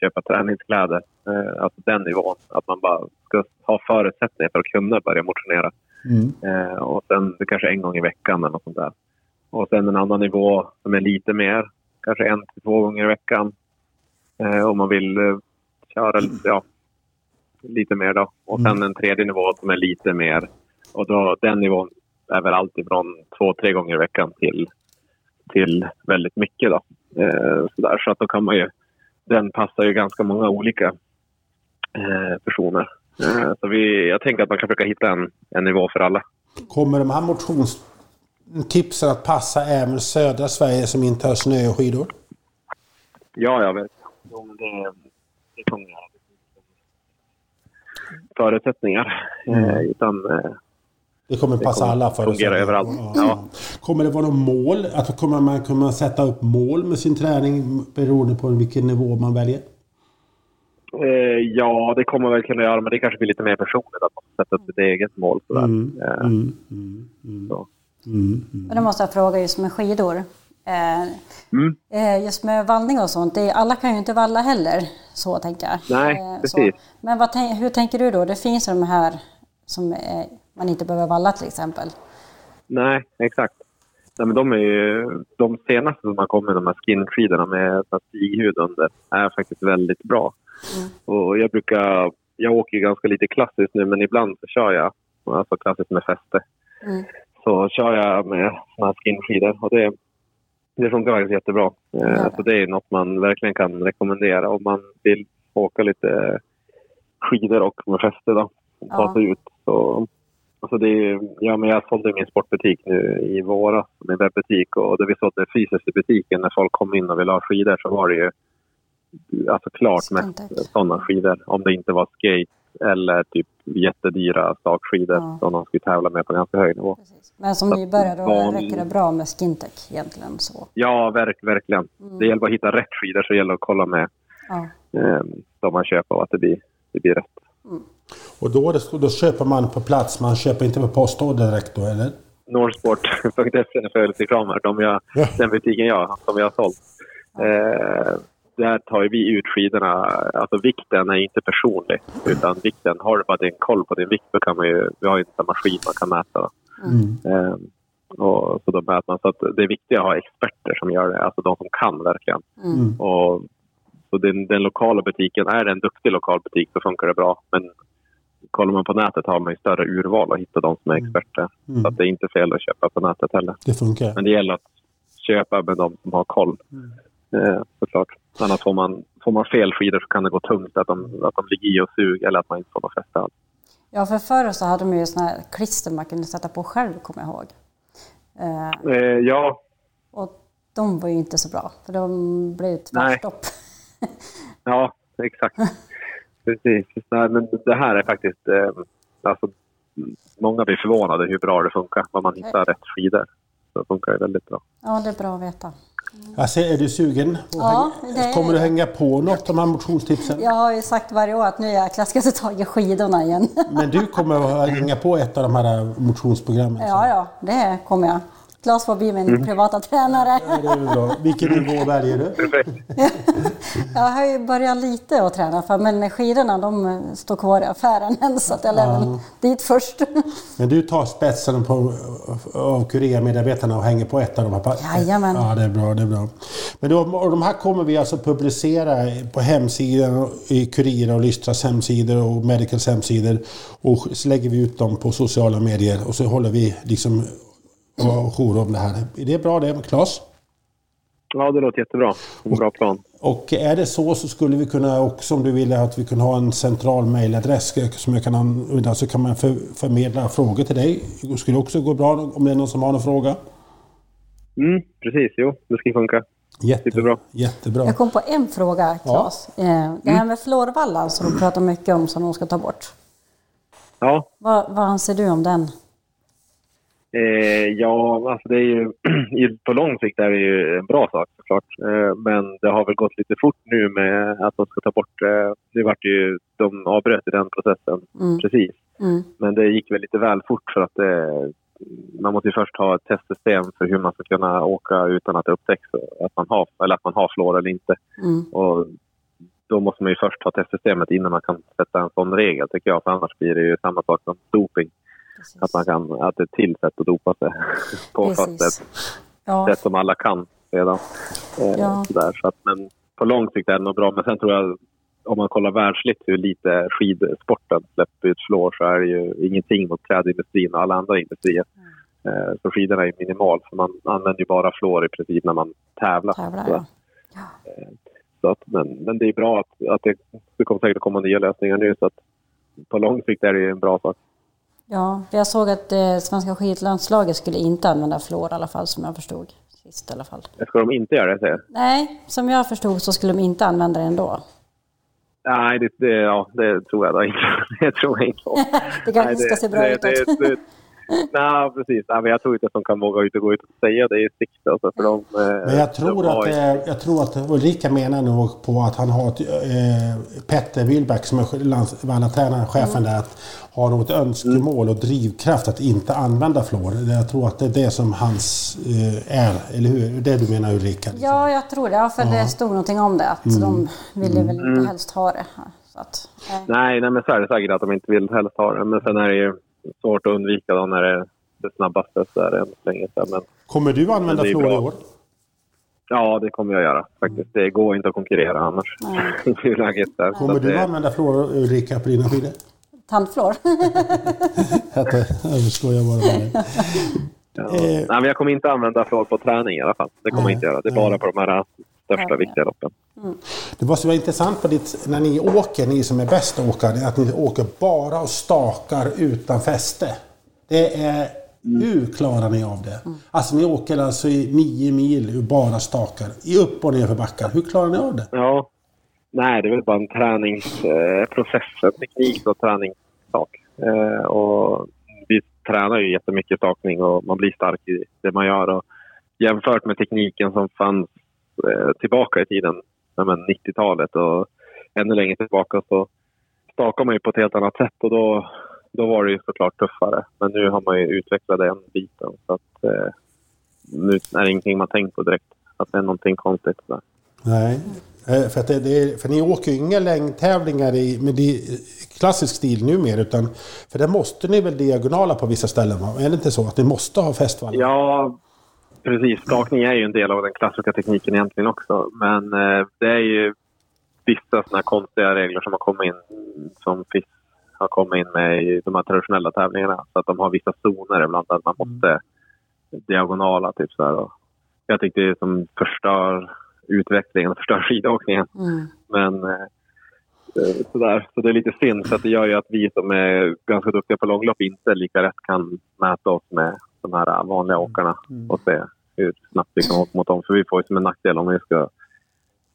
köpa träningskläder. Eh, alltså den nivån. Att man bara ska ha förutsättningar för att kunna börja motionera. Mm. Eh, och sen kanske en gång i veckan eller något sånt där. Och sen en annan nivå som är lite mer, kanske en till två gånger i veckan. Eh, om man vill eh, köra ja, lite mer då. Och sen mm. en tredje nivå som är lite mer. Och då, den nivån är väl alltifrån två, tre gånger i veckan till, till väldigt mycket. Då. Eh, så, där. så att då kan man ju, den passar ju ganska många olika eh, personer. Eh, så vi, jag tänker att man kan försöka hitta en, en nivå för alla. Kommer de här motionstipsen att passa även södra Sverige som inte har snö och skidor? Ja, jag vet. Jo, det, det kommer jag förutsättningar. Mm. Eh, utan, eh, det kommer passa det kommer alla fungera överallt. Ja. Ja. Kommer det vara något mål? Att kommer man kunna sätta upp mål med sin träning beroende på vilken nivå man väljer? Eh, ja, det kommer väl kunna göra, men det kanske blir lite mer personligt att man sätta upp sitt eget mål. Sådär. Mm, eh, mm, mm, mm. så. Mm, mm. Då måste jag fråga just med skidor. Eh, mm. Eh, just med vallning och sånt, det, alla kan ju inte valla heller, så tänker jag. Nej, eh, precis. Så. Men vad, hur tänker du då? Det finns de här som man inte behöver valla till exempel. Nej, exakt. Nej, men de, är ju, de senaste som har kommit, de här skinskidorna med stighud under, är faktiskt väldigt bra. Mm. Och jag brukar, jag åker ganska lite klassiskt nu, men ibland så kör jag, alltså klassiskt med fäste. Mm. Så kör jag med såna här skinskidor och det, det funkar jättebra. Eh, ja. Så det är något man verkligen kan rekommendera om man vill åka lite skidor och med fäste då. Ta ja. sig ut. Så, alltså det är, ja, men jag sålde min sportbutik nu i våras, min webbutik. Och det vi sålde fysiskt i butiken när folk kom in och ville ha skidor så var det ju alltså klart mest sådana skidor. Om det inte var skate eller typ jättedyra stakskidor ja. som de skulle tävla med på ganska hög nivå. Precis. Men som nybörjare då van... räcker det bra med skintech egentligen? Så. Ja, verk, verkligen. Mm. Det gäller att hitta rätt skidor så det gäller att kolla med ja. eh, de man köper och att det blir, det blir rätt. Mm. Och då, då köper man på plats, man köper inte på postorder direkt då eller? Norrsport.se födelsereklamer, de jag, ja. den butiken jag, som jag har sålt. Eh, där tar vi ut skidorna. Alltså vikten är inte personlig. Utan vikten, har du bara din koll på din vikt då kan man ju, vi har ju en maskin man kan mäta. Mm. Ehm, och, så då mäter man. Så att det är viktigt att ha experter som gör det, alltså de som kan verkligen. Mm. Och, så den, den, lokala butiken, är det en duktig lokal butik så funkar det bra. Men kollar man på nätet har man ju större urval att hitta de som är mm. experter. Mm. Så att det är inte fel att köpa på nätet heller. Det funkar. Men det gäller att köpa med de som har koll. Mm. Eh, såklart. Annars får man, får man fel skidor så kan det gå tungt, att de, att de ligger i och suger eller att man inte får något fäste alls. Ja, för förr så hade de ju såna här klister man kunde sätta på själv, kommer jag ihåg. Eh, eh, ja. Och de var ju inte så bra, för de blev ju tvärstopp. ja, exakt. Precis. Men det här är faktiskt... Eh, alltså, många blir förvånade hur bra det funkar, vad man hittar rätt skidor. Så det funkar det väldigt bra. Ja, det är bra att veta. Alltså, är du sugen? Ja, det... Kommer du hänga på något av de här motionstipsen? Jag har ju sagt varje år att nu jag ska ta tag i skidorna igen. Men du kommer att hänga på ett av de här motionsprogrammen? Ja, ja, det kommer jag. Claes får bli min privata tränare. Ja, det är bra. Vilken nivå väljer du? Jag har ju börjat lite att träna för men skidorna de står kvar i affären än så att jag lär väl dit först. Men du tar spetsen på, av Curea-medarbetarna och hänger på ett av dem? här. Jajamän. Ja, det är bra. Det är bra. Men då, och de här kommer vi alltså publicera på hemsidan, i Curira och Lystras hemsidor och Medicals hemsidor. Och så lägger vi ut dem på sociala medier och så håller vi liksom jour om det här. Är det bra det, Claes? Ja, det låter jättebra. En bra plan. Och är det så så skulle vi kunna också, om du ville, att vi kunde ha en central mejladress som jag kan använda så kan man för, förmedla frågor till dig. Det skulle också gå bra om det är någon som har någon fråga. Mm, precis, jo, det ska funka. Jätte, Jättebra. Jättebra. Jag kom på en fråga Claes. Eh, Det här med fluorvallan som de pratar mycket om som de ska ta bort. Ja, Vad, vad anser du om den? Eh, ja, alltså det är ju, i- på lång sikt är det ju en bra sak såklart. Eh, men det har väl gått lite fort nu med att de ska ta bort... Eh, nu vart det ju, de avbröt ju den processen Mm. precis. Mm. Men det gick väl lite väl fort för att det, man måste ju först ha ett testsystem för hur man ska kunna åka utan att det upptäcks att man har, eller att man har fluor eller inte. Mm. Och då måste man ju först ha testsystemet innan man kan sätta en sån regel tycker jag. För annars blir det ju samma sak som doping. Precis. Att, man kan, att det är till sätt att dopa sig på fast ett Ja, sätt som alla kan redan. Eh, Ja. sådär. Så att, men på lång sikt är det nog bra. Men sen tror jag, om man kollar världsligt hur lite skidsporten släpper ut fluor så är det ju ingenting mot klädindustrin och alla andra industrier. Eh, så skidorna är minimal. Så man använder ju bara fluor i princip när man tävlar. tävlar Så, ja. så att, men, men det är bra att, att det, det kommer säkert komma nya lösningar nu. Så att på lång sikt är det en bra sak. Ja, för jag såg att eh, svenska skidlandslaget skulle inte använda fluor i alla fall som jag förstod. Sist i alla fall. Ska de inte göra det? säger? Nej, som jag förstod så skulle de inte använda det ändå. Nej, det, det, ja, det tror jag då inte. Det tror jag inte. Det kanske Nej, ska se bra ut. det, det, Nej, precis. Nej, men jag tror inte att de kan våga ut och gå ut och säga det i sikte. Alltså, för de, eh, Men jag tror, de att, ju- eh, jag tror att Ulrika menar nog på att han har ett, eh, Petter Wilbäck som är Vallatränaren, chefen där, att har något önskemål och drivkraft att inte använda fluor. Jag tror att det är det som hans eh, är, eller hur? Det du menar Ulrika? liksom. Ja, jag tror det. Ja, för det stod någonting om det. Att de ville väl inte helst ha det. Så att, eh, Nej, nej, men så är det säkert att de inte vill helst ha det. Men sen är det ju svårt att undvika då när det är det snabbaste. Så är det än så länge. Men Kommer du använda fluor i år? ja, det kommer jag göra faktiskt. Det går inte att konkurrera annars. I läget där. Så Kommer du det- använda fluor Ulrika på dina skidor? tandflor. Jag jag skojar bara med dig. Ja. Eh. Nej, men jag kommer inte använda fluor på träning i alla fall. Det kommer jag inte göra. Det är bara på de här största, Ja. viktiga loppen. Det var så intressant på ditt, när ni åker, ni som är bäst åkare, att ni åker bara och stakar utan fäste. Det är, hur klarar ni av det? Alltså ni åker alltså i nio mil och bara stakar, i upp och ner för backar. Hur klarar ni av det? Ja. Nej, det är väl bara en träningsprocess, en teknik och träningssak. Eh, och vi tränar ju jättemycket stakning och man blir stark i det man gör. Och jämfört med tekniken som fanns eh, tillbaka i tiden, men 90-talet och ännu längre tillbaka, så stakar man ju på ett helt annat sätt. Och då, då var det ju såklart tuffare. Men nu har man ju utvecklat den biten. Så att, eh, nu är det ingenting man tänkt på direkt. Att det är någonting konstigt. Där. Nej. Eh, För, att det, det är, för ni åker ju inga längdtävlingar i, med di, klassisk stil numera. Utan, för det måste ni väl diagonala på vissa ställen? Va? Är det inte så att ni måste ha fästvallar? Ja, precis. Stakning är ju en del av den klassiska tekniken egentligen också. Men eh, det är ju vissa såna konstiga regler som har kommit in, som FIS har kommit in med i de här traditionella tävlingarna. Så att de har vissa zoner ibland att man måste diagonala. Typ så här. Jag tycker det är som förstör utvecklingen och förstör skidåkningen. Mm. Men eh, eh, sådär. Så det är lite synd, att det gör ju att vi som är ganska duktiga på långlopp inte lika lätt kan mäta oss med de här vanliga åkarna och se hur snabbt vi kan åka mot dem. För vi får ju som en nackdel om vi ska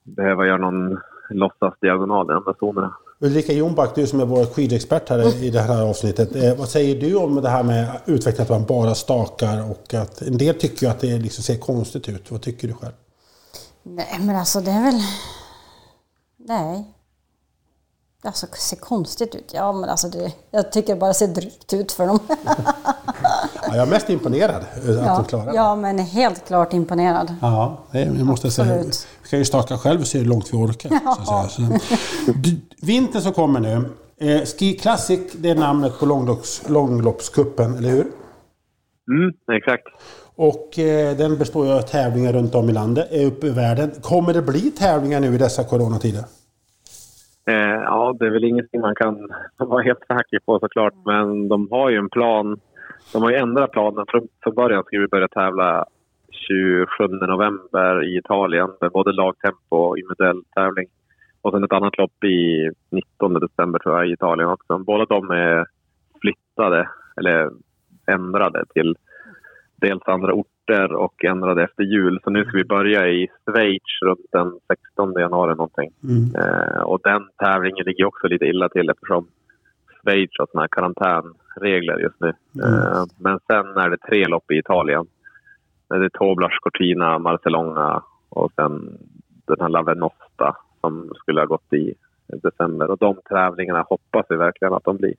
behöva göra någon låtsas diagonal i de där zonerna. Ulrika Jonback, du som är vår skidexpert här i det här avsnittet. Eh, vad säger du om det här med utveckling att man bara stakar och att en del tycker ju att det liksom ser konstigt ut. Vad tycker du själv? Nej, men alltså det är väl... Nej. Alltså det ser konstigt ut. Ja, men alltså det... Jag tycker det bara ser drygt ut för dem. jag är mest imponerad att ja, de klarar ja, men helt klart imponerad. Ja, det, det måste jag säga. Absolut. Vi kan ju starta själv och se hur långt vi orkar. Så att säga. Så, vintern som kommer nu. Eh, Ski Classic, det är namnet på långlopps, långloppscupen, eller hur? Mm, exakt. Och eh, den består ju av tävlingar runt om i landet, eh, uppe i världen. Kommer det bli tävlingar nu i dessa coronatider? Eh, ja, det är väl ingenting man kan vara helt säker på såklart, men de har ju en plan. De har ju ändrat planen. Från, från början skulle vi börja tävla 27 november i Italien med både lagtempo och individuell tävling. Och sen ett annat lopp i 19 december tror jag i Italien också. Båda de är flyttade, eller ändrade till dels andra orter och ändrade efter jul. Så nu ska vi börja i Schweiz runt den 16 januari någonting. Mm. Eh, och den tävlingen ligger också lite illa till eftersom Schweiz har såna här karantänregler just nu. Mm. Eh, men sen är det tre lopp i Italien. Det är Toblach, Cortina, Marcelonga och sen den här La Venosta som skulle ha gått i december. Och de tävlingarna hoppas vi verkligen att de blir.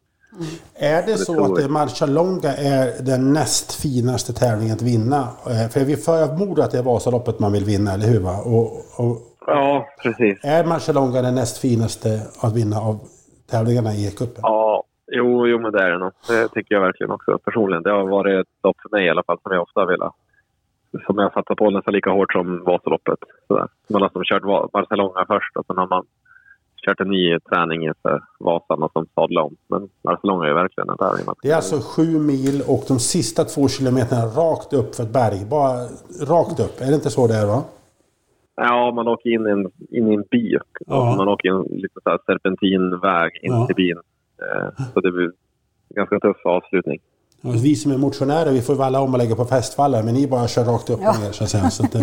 Är det det så att det Marcialonga är den näst finaste tävlingen att vinna? Eh, För vi förmodar att det är Vasaloppet man vill vinna, eller hur? Va? Och, och, Ja, precis. är Marcialonga den näst finaste att vinna av tävlingarna i cupen? Ja, jo, jo, men det är det nog. Det tycker jag verkligen också personligen. Det har varit ett lopp för mig i alla fall som jag ofta har velat. Som jag satsat på nästan lika hårt som Vasaloppet. Sådär. Man har som kört Barcelona först och sen har man kört en ny träning inför Vasan och som sadla om. Men Barcelona är verkligen en tävling. Det är alltså sju mil och de sista två kilometerna rakt upp för ett berg. Bara rakt upp. Är det inte så det är va? Ja, man åker in i en, in i en by. Ja. Man åker in lite så serpentinväg in Ja. till byn. Eh, Så det blir en ganska tuff avslutning. Och vi som är motionärer vi får valla om och lägga på festvallar men ni bara kör rakt upp Ja. och ner så att säga. Så att, eh,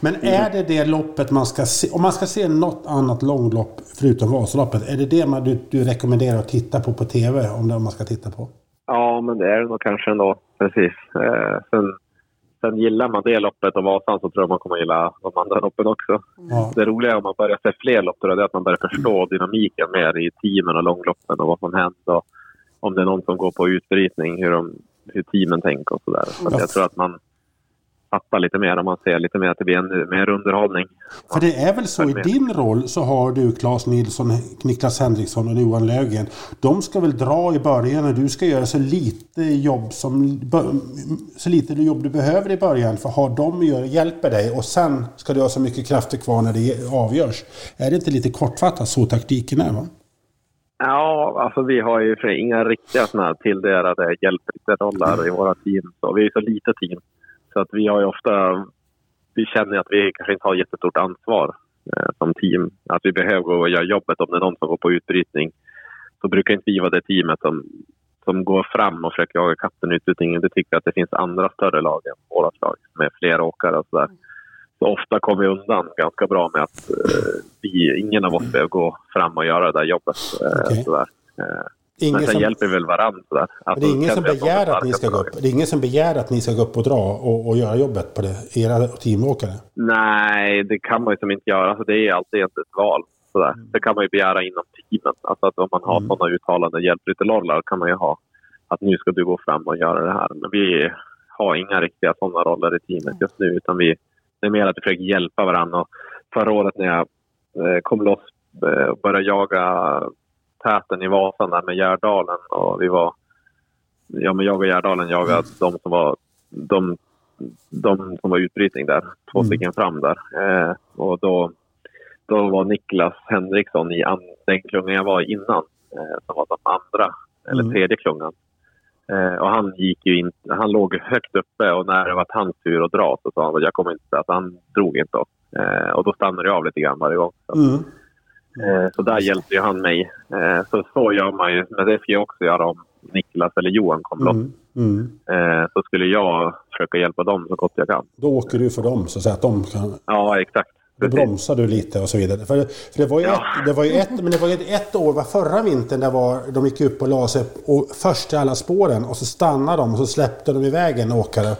men är det det loppet man ska se? Om man ska se något annat långlopp förutom Vasaloppet. Är det det man, du, du rekommenderar att titta på på TV? Om det man ska titta på? Ja, men det är det nog kanske ändå. Precis. Eh, sen, sen gillar man det loppet och Vasan så tror jag man kommer gilla de andra loppen också. Ja. Det roliga om man börjar se fler lopp då, det är att man börjar förstå dynamiken mer i teamen och långloppen och vad som händer. Och om det är någon som går på utbrytning, hur, de, hur teamen tänker och sådär. Så jag tror att man fattar lite mer om man ser lite mer att det blir ännu mer underhållning. För det är väl så i din roll så har du Claes Nilsson, Niklas Henriksson och Johan Löfgren. De ska väl dra i början och du ska göra så lite jobb som så lite jobb du behöver i början för har de gör, hjälper dig och sen ska du ha så mycket krafter kvar när det avgörs. Är det inte lite kortfattat så taktiken är? Va? Ja, alltså vi har ju för inga riktiga såna här tilldelade hjälpreroller i våra team. Så vi är ju så lite team. Så att vi har ju ofta... Vi känner att vi kanske inte har jättestort ansvar eh, som team. Att vi behöver gå och göra jobbet om det är någon som går på utbrytning. Så brukar inte vi vara det teamet som, som går fram och försöker jaga katten utbrytningen. Det tycker att det finns andra större lag än vårt lag med fler åkare och sådär. Så ofta kommer vi undan ganska bra med att eh, vi, ingen av oss behöver gå fram och göra det där jobbet. Eh, Okej. sådär. Eh, Ingen men sen som, hjälper vi väl varandra. Sådär. Alltså, det är ingen som begär att ni ska gå upp. Det är ingen som begär att ni ska gå upp och dra och, och göra jobbet på det, era teamåkare. Nej, det kan man ju som inte göra. Alltså, det är alltid inte ett val. Sådär. Det kan man ju begära inom teamen. Alltså att om man har Mm. sådana uttalanden hjälprytterrollar kan man ju ha. Att nu ska du gå fram och göra det här. Men vi har inga riktiga sådana roller i teamet just nu. Utan vi, det är mer att vi försöker hjälpa varandra. Och förra året när jag eh, kom loss eh, och började jaga täten i Vasan där med Gärdalen och vi var... Ja, men jag och Gärdalen jagade de som var... De, de som var utbrytning där. Två Mm. stycken fram där. Eh, och då, då var Niklas Henriksson i an, den klungan jag var innan. Eh, som var de andra, eller Mm. tredje klungan. Eh, och han gick ju in, han låg högt uppe och när det var hans tur att dra så sa han att jag kommer inte, att han drog inte. Eh, och då stannade jag av lite grann varje gång. Så, Mm. eh, så där hjälpte ju han mig. Eh, så så gör man ju, men det ska jag också göra om Niklas eller Johan kom loss. Mm. Mm. Eh, så skulle jag försöka hjälpa dem så gott jag kan. Då åker du för dem så att, säga, att de kan Ja, exakt. Då bromsar du lite och så vidare. För, för det var ju, Ja. ett, det var ju ett, men det var ju ett år, var förra vintern, där var, de gick upp och la sig och först i alla spåren och så stannade de och så släppte de iväg en åkare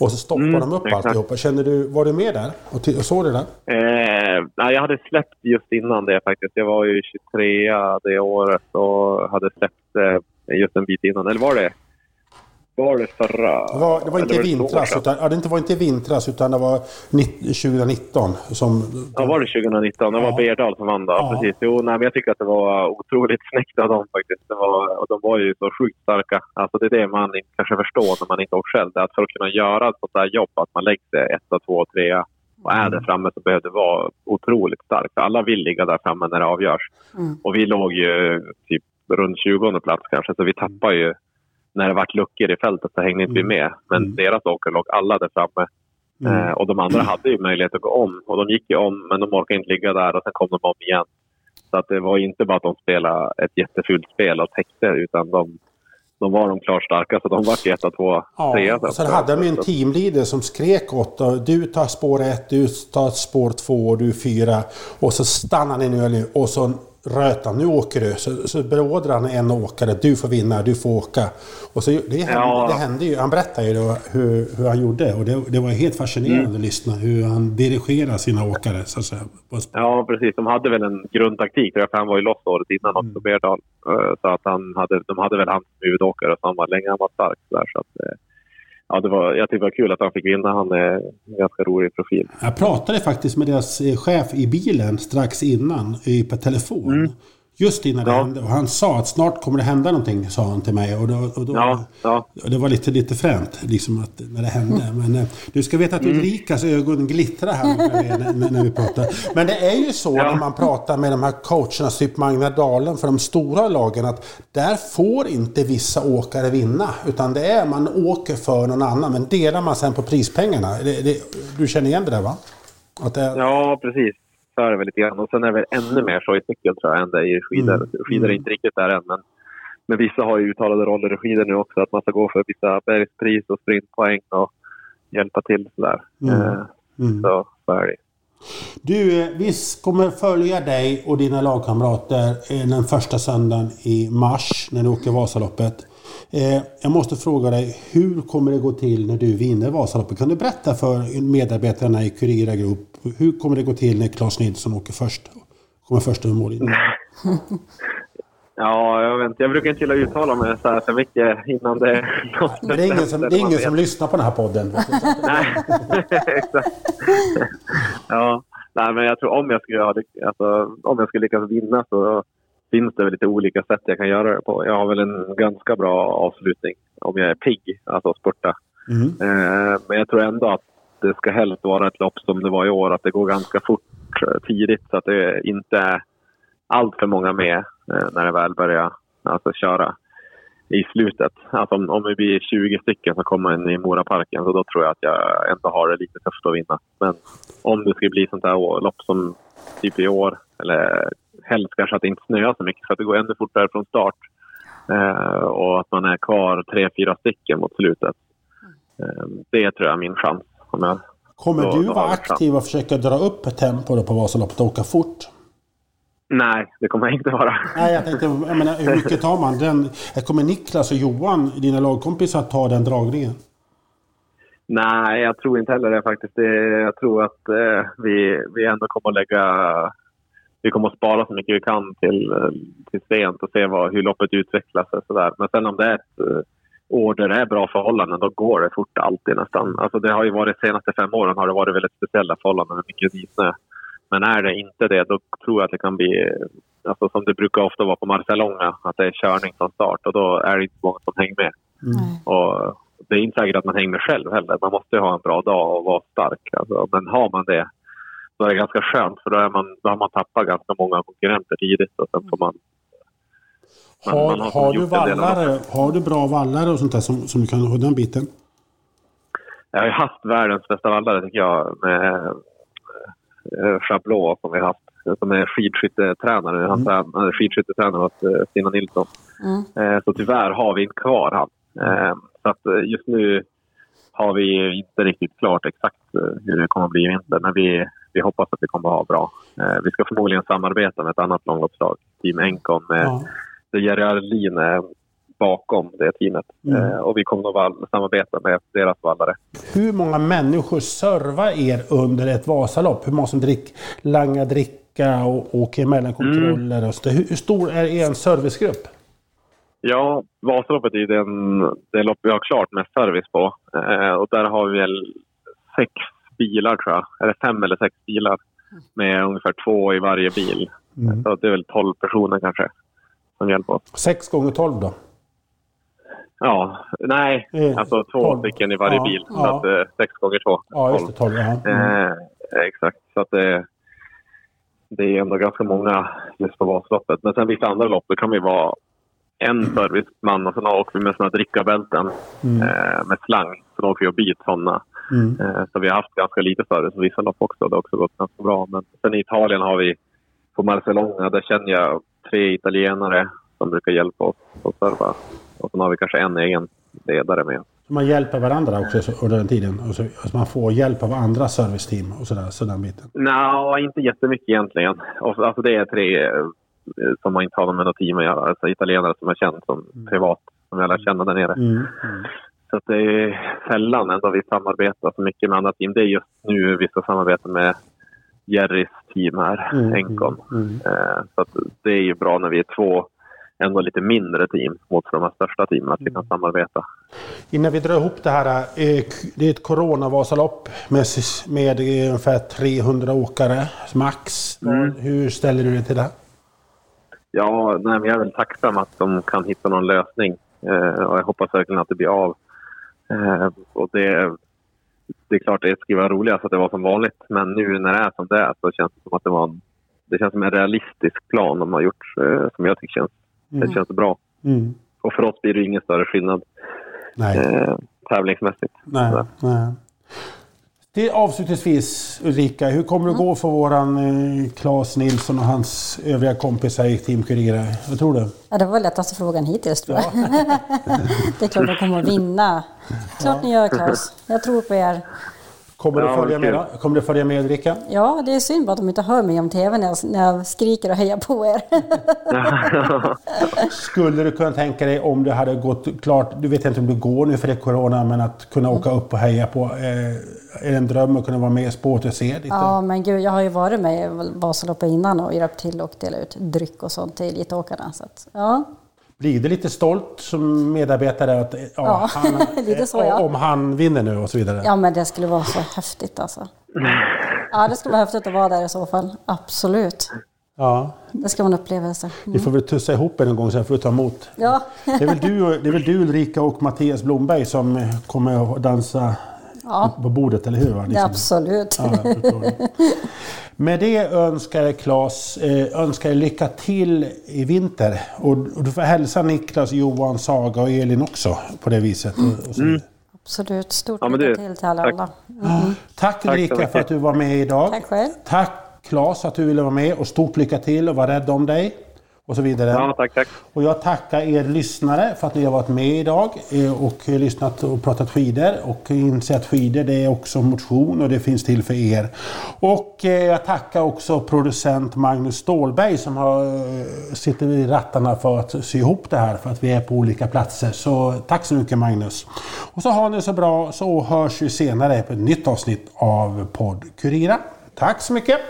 och så stoppade Mm, de upp exakt. alltihopa. Kände du, var du med där och, och såg det där? Eh, nej, jag hade släppt just innan det faktiskt. Jag var ju 23 det året och hade släppt eh, just en bit innan. Eller var det? Var det förra? Det var, det var inte i vintras, utan, ja, det var inte vintras utan det var nitt- 2019 som... Ja, var det 2019? Det var Ja. Berdal som vann då. Ja. Precis. Jo, nej, men jag tycker att det var otroligt snyggt av dem faktiskt. Det var, och de var ju så sjukt starka. Alltså, det är det man kanske förstår när man inte åker själv. Att för att kunna göra ett sånt där jobb, att man lägger sig etta, två, trea och är där framme så behöver det vara otroligt starkt. Alla vill ligga där framme när det avgörs. Mm. Och vi låg ju typ runt 20 plats kanske, så vi tappade ju när det vart luckor i fältet så hängde inte vi med. Men Mm. deras åkare låg alla där framme. Mm. Eh, och de andra hade ju möjlighet att gå om. Och de gick ju om, men de orkade inte ligga där och sen kom de om igen. Så att det var inte bara att de spelade ett jättefult spel och täckte, utan de, de var de klart starkaste. De var ju etta, två, trea. Ja, sen hade de ju en teamleader som skrek åt och Du tar spår ett, du tar spår två och du fyra. Och så stannar ni nu och så röt han, nu åker du. Så, så beordrar han en åkare, du får vinna, du får åka. Och så, det, hände, Ja. det hände ju, han berättade ju då hur, hur han gjorde. Och det, det var helt fascinerande att lyssna hur han dirigerar sina åkare. Så att säga. Ja, precis. De hade väl en grundtaktik. För han var ju loss året innan också, Berdal. Eh, Så att han hade, de hade väl han som huvudåkare som var länge han var stark. Där, så att, eh, ja, det var, jag tyckte det var kul att han fick vinna. Han är en ganska rolig profil. Jag pratade faktiskt med deras eh, chef i bilen strax innan på telefon. Just innan det Ja. hände. Och han sa att snart kommer det hända någonting, sa han till mig. Och då, och då, Ja, ja. Det var lite, lite fränt liksom att, när det hände. Men eh, du ska veta att Mm. Ulrikas ögon glittrar här när, när, när vi pratar. Men det är ju så när man pratar med de här coacherna, typ Magna Dalen för de stora lagen, att där får inte vissa åkare vinna. Utan det är man åker för någon annan. Men delar man sen på prispengarna. Det, det, du känner igen det där va? Att det, Ja, precis. Så är det väl lite grann. Och sen är det väl ännu mer så i cykel tror jag än det är i skidor. Mm. Skidor är inte riktigt där än. Men, men vissa har ju uttalade roller i skidor nu också. Att man ska gå för vissa bergspris och sprintpoäng och hjälpa till sådär. Mm. Eh, Mm. Så, så är det. Du, eh, vi kommer följa dig och dina lagkamrater eh, den första söndagen i mars när du åker Vasaloppet. Eh, Jag måste fråga dig, hur kommer det gå till när du vinner Vasaloppet? Kan du berätta för medarbetarna i Curira Group, hur kommer det gå till när Claes Nilsson åker först? Kommer först över mållinjen? Ja, jag vet inte. Jag brukar inte gilla att uttala mig så här för mycket innan det Men det är ingen som, det är ingen som lyssnar på den här podden. Nej, exakt. ja, nej, men jag tror om jag skulle, alltså, om jag skulle lyckas vinna så finns det väl lite olika sätt jag kan göra det på. Jag har väl en ganska bra avslutning om jag är pigg, alltså spurta. Mm. Eh, men jag tror ändå att det ska helst vara ett lopp som det var i år, att det går ganska fort eh, tidigt så att det inte är allt för många med eh, när det väl börjar alltså, köra i slutet. Alltså om, om vi blir 20 stycken som kommer in i Moraparken så då tror jag att jag ändå har det lite tufft att vinna. Men om det skulle bli sånt här lopp som typ i år, eller helst kanske att det inte snöar så mycket för att det går ännu fortare från start. Eh, och att man är kvar tre, fyra stycken mot slutet. Eh, det tror jag är min chans. Om jag, Kommer Då- du vara aktiv och försöka dra upp tempo då på Vasaloppet och åka fort? nej, det kommer jag inte vara. Nej, jag tänkte, jag menar, hur mycket tar man den? Kommer Niklas och Johan, dina lagkompisar, ta den dragningen? Nej, jag tror inte heller det faktiskt. Jag tror att eh, vi, vi ändå kommer att lägga... Vi kommer att spara så mycket vi kan till, eh, till sent och se vad, hur loppet utvecklas och sådär. Men sen om det är ett eh, år där det är bra förhållanden, då går det fort alltid nästan. Alltså det har ju varit de senaste fem åren har det varit väldigt speciella förhållanden med mycket nysnö. Men är det inte det, då tror jag att det kan bli alltså som det brukar ofta vara på Marcialonga, att det är körning från start och då är det inte många som hänger med. Nej. Och det är inte säkert att man hänger med själv heller. Man måste ju ha en bra dag och vara stark. Alltså, men har man det, då är det ganska skönt för då, är man, då har man tappat ganska många konkurrenter tidigt. Och sen får man, Har, man har har, du vallare, har du bra vallare och sånt där som, som du kan ha den biten? jag har ju haft världens bästa vallare tycker jag med eh, Chablot som vi har haft. Som är skidskyttetränare. Han Mm. är skidskyttetränare åt eh, Stina Nilsson. Mm. Eh, Så tyvärr har vi inte kvar han. Eh, Så att eh, just nu har vi inte riktigt klart exakt eh, hur det kommer att bli i vinter. Men vi, vi hoppas att vi kommer att ha bra. Eh, Vi ska förmodligen samarbeta med ett annat långloppslag, Team Encon, med Ja. där Jerry Arlin är bakom det teamet. Mm. Eh, Och vi kommer val- samarbeta med deras vallare. Hur många människor servar er under ett Vasalopp? Hur många som drick, langar dricka och åker emellan kontroller? Och så där? hur, hur stor är er servicegrupp? Ja, Vasaloppet är ju den, det lopp vi har klart med service på. Eh, och där har vi väl sex bilar tror jag. Eller fem eller sex bilar. Med ungefär två i varje bil. Mm. Så det är väl tolv personer kanske som hjälper oss. Sex gånger tolv då? Ja, nej. Eh, alltså två 12. stycken i varje ja, bil. Ja. Så att, eh, sex gånger två. Ja, just det. Tolv, ja. Mm. Eh, exakt. Så att det, det är ändå ganska många just på Vasaloppet. Men sen vissa andra lopp, då kan vi vara en serviceman och sen åker vi med såna drickarbälten mm. eh, med slang. Så då åker vi och byter sådana. Mm. Eh, så vi har haft ganska lite service på vissa lopp också. Det har också gått ganska bra. Men sen i Italien har vi på Marcelonga, där känner jag tre italienare som brukar hjälpa oss att serva. Och sen har vi kanske en egen ledare med. Man hjälper varandra också under den tiden? Och så, alltså man får hjälp av andra serviceteam och sådär, biten? Nej, inte jättemycket egentligen. Alltså det är tre som man inte har med något team att göra. Alltså italienare som jag känt som mm. privat, som jag lär känna där nere. Mm. Mm. Så det är sällan ändå vi samarbetar så mycket med andra team. Det är just nu vi ska samarbeta med Jerrys team här, mm. Enkon. Mm. mm. Eh, så det är ju bra när vi är två ändå lite mindre team mot de här största teamen, att vi kan samarbeta. Innan vi drar ihop det här, eh, det är ett coronavasalopp med, med ungefär 300 åkare max. Mm. Hur ställer du dig till det? Ja, nej, jag är väl tacksam att de kan hitta någon lösning eh, och jag hoppas verkligen att det blir av. Eh, och det, det är klart det skulle vara roligast att det var som vanligt, men nu när det är som det är så känns det som att det var en, det känns som en realistisk plan de har gjort eh, som jag tycker känns Mm. Det känns bra. Mm. Och för oss blir det ingen större skillnad nej. Eh, tävlingsmässigt. Nej, nej. Det avslutningsvis Ulrika, hur kommer det mm. gå för våran eh, Claes Nilsson och hans övriga kompisar i Team Kurira? Vad tror du? Ja, det var lättaste frågan hittills tror jag. det är klart de kommer att vinna. Klart ni gör Claes. Jag tror på er. Kommer, ja, du följa med, kommer du följa med Ulrika? Ja, det är synd bara att de inte hör mig om TV när jag, när jag skriker och hejar på er. Skulle du kunna tänka dig om det hade gått klart, du vet inte om du går nu för det är Corona, men att kunna åka upp och heja på, eh, är det en dröm att kunna vara med i spåret och se lite? Ja, men gud, jag har ju varit med i Vasaloppet innan och hjälpt till och delat ut dryck och sånt till elitåkarna. Så att, ja. Blir det lite stolt som medarbetare att, ja, ja, han, lite så, ja. om han vinner nu och så vidare? Ja, men det skulle vara så häftigt alltså. Ja, det skulle vara häftigt att vara där i så fall. Absolut. Ja. Det ska vara en upplevelse. Mm. Vi får väl tussa ihop en gång sen får vi ta emot. Ja. det, är väl du, det är väl du Ulrika och Mattias Blomberg som kommer att dansa ja. på bordet, eller hur? Liksom. Absolut. Ja, Med det önskar jag Claes eh, önskar jag lycka till i vinter. Och, du får hälsa Niklas, Johan, Saga och Elin också på det viset. Mm. Absolut. Stort ja, lycka till till alla. Tack, alla. Mm. tack Ulrika för att du var med idag. Tack själv. Tack Claes att du ville vara med och stort lycka till och var rädd om dig och så vidare. Ja, tack, tack. Och jag tackar er lyssnare för att ni har varit med idag eh, och lyssnat och pratat skidor och inser att skidor det är också motion och det finns till för er. Och eh, jag tackar också producent Magnus Stålberg som har, eh, sitter i rattarna för att sy ihop det här för att vi är på olika platser. Så tack så mycket Magnus. Och så har ni så bra så hörs vi senare på ett nytt avsnitt av podd Kurira. Tack så mycket!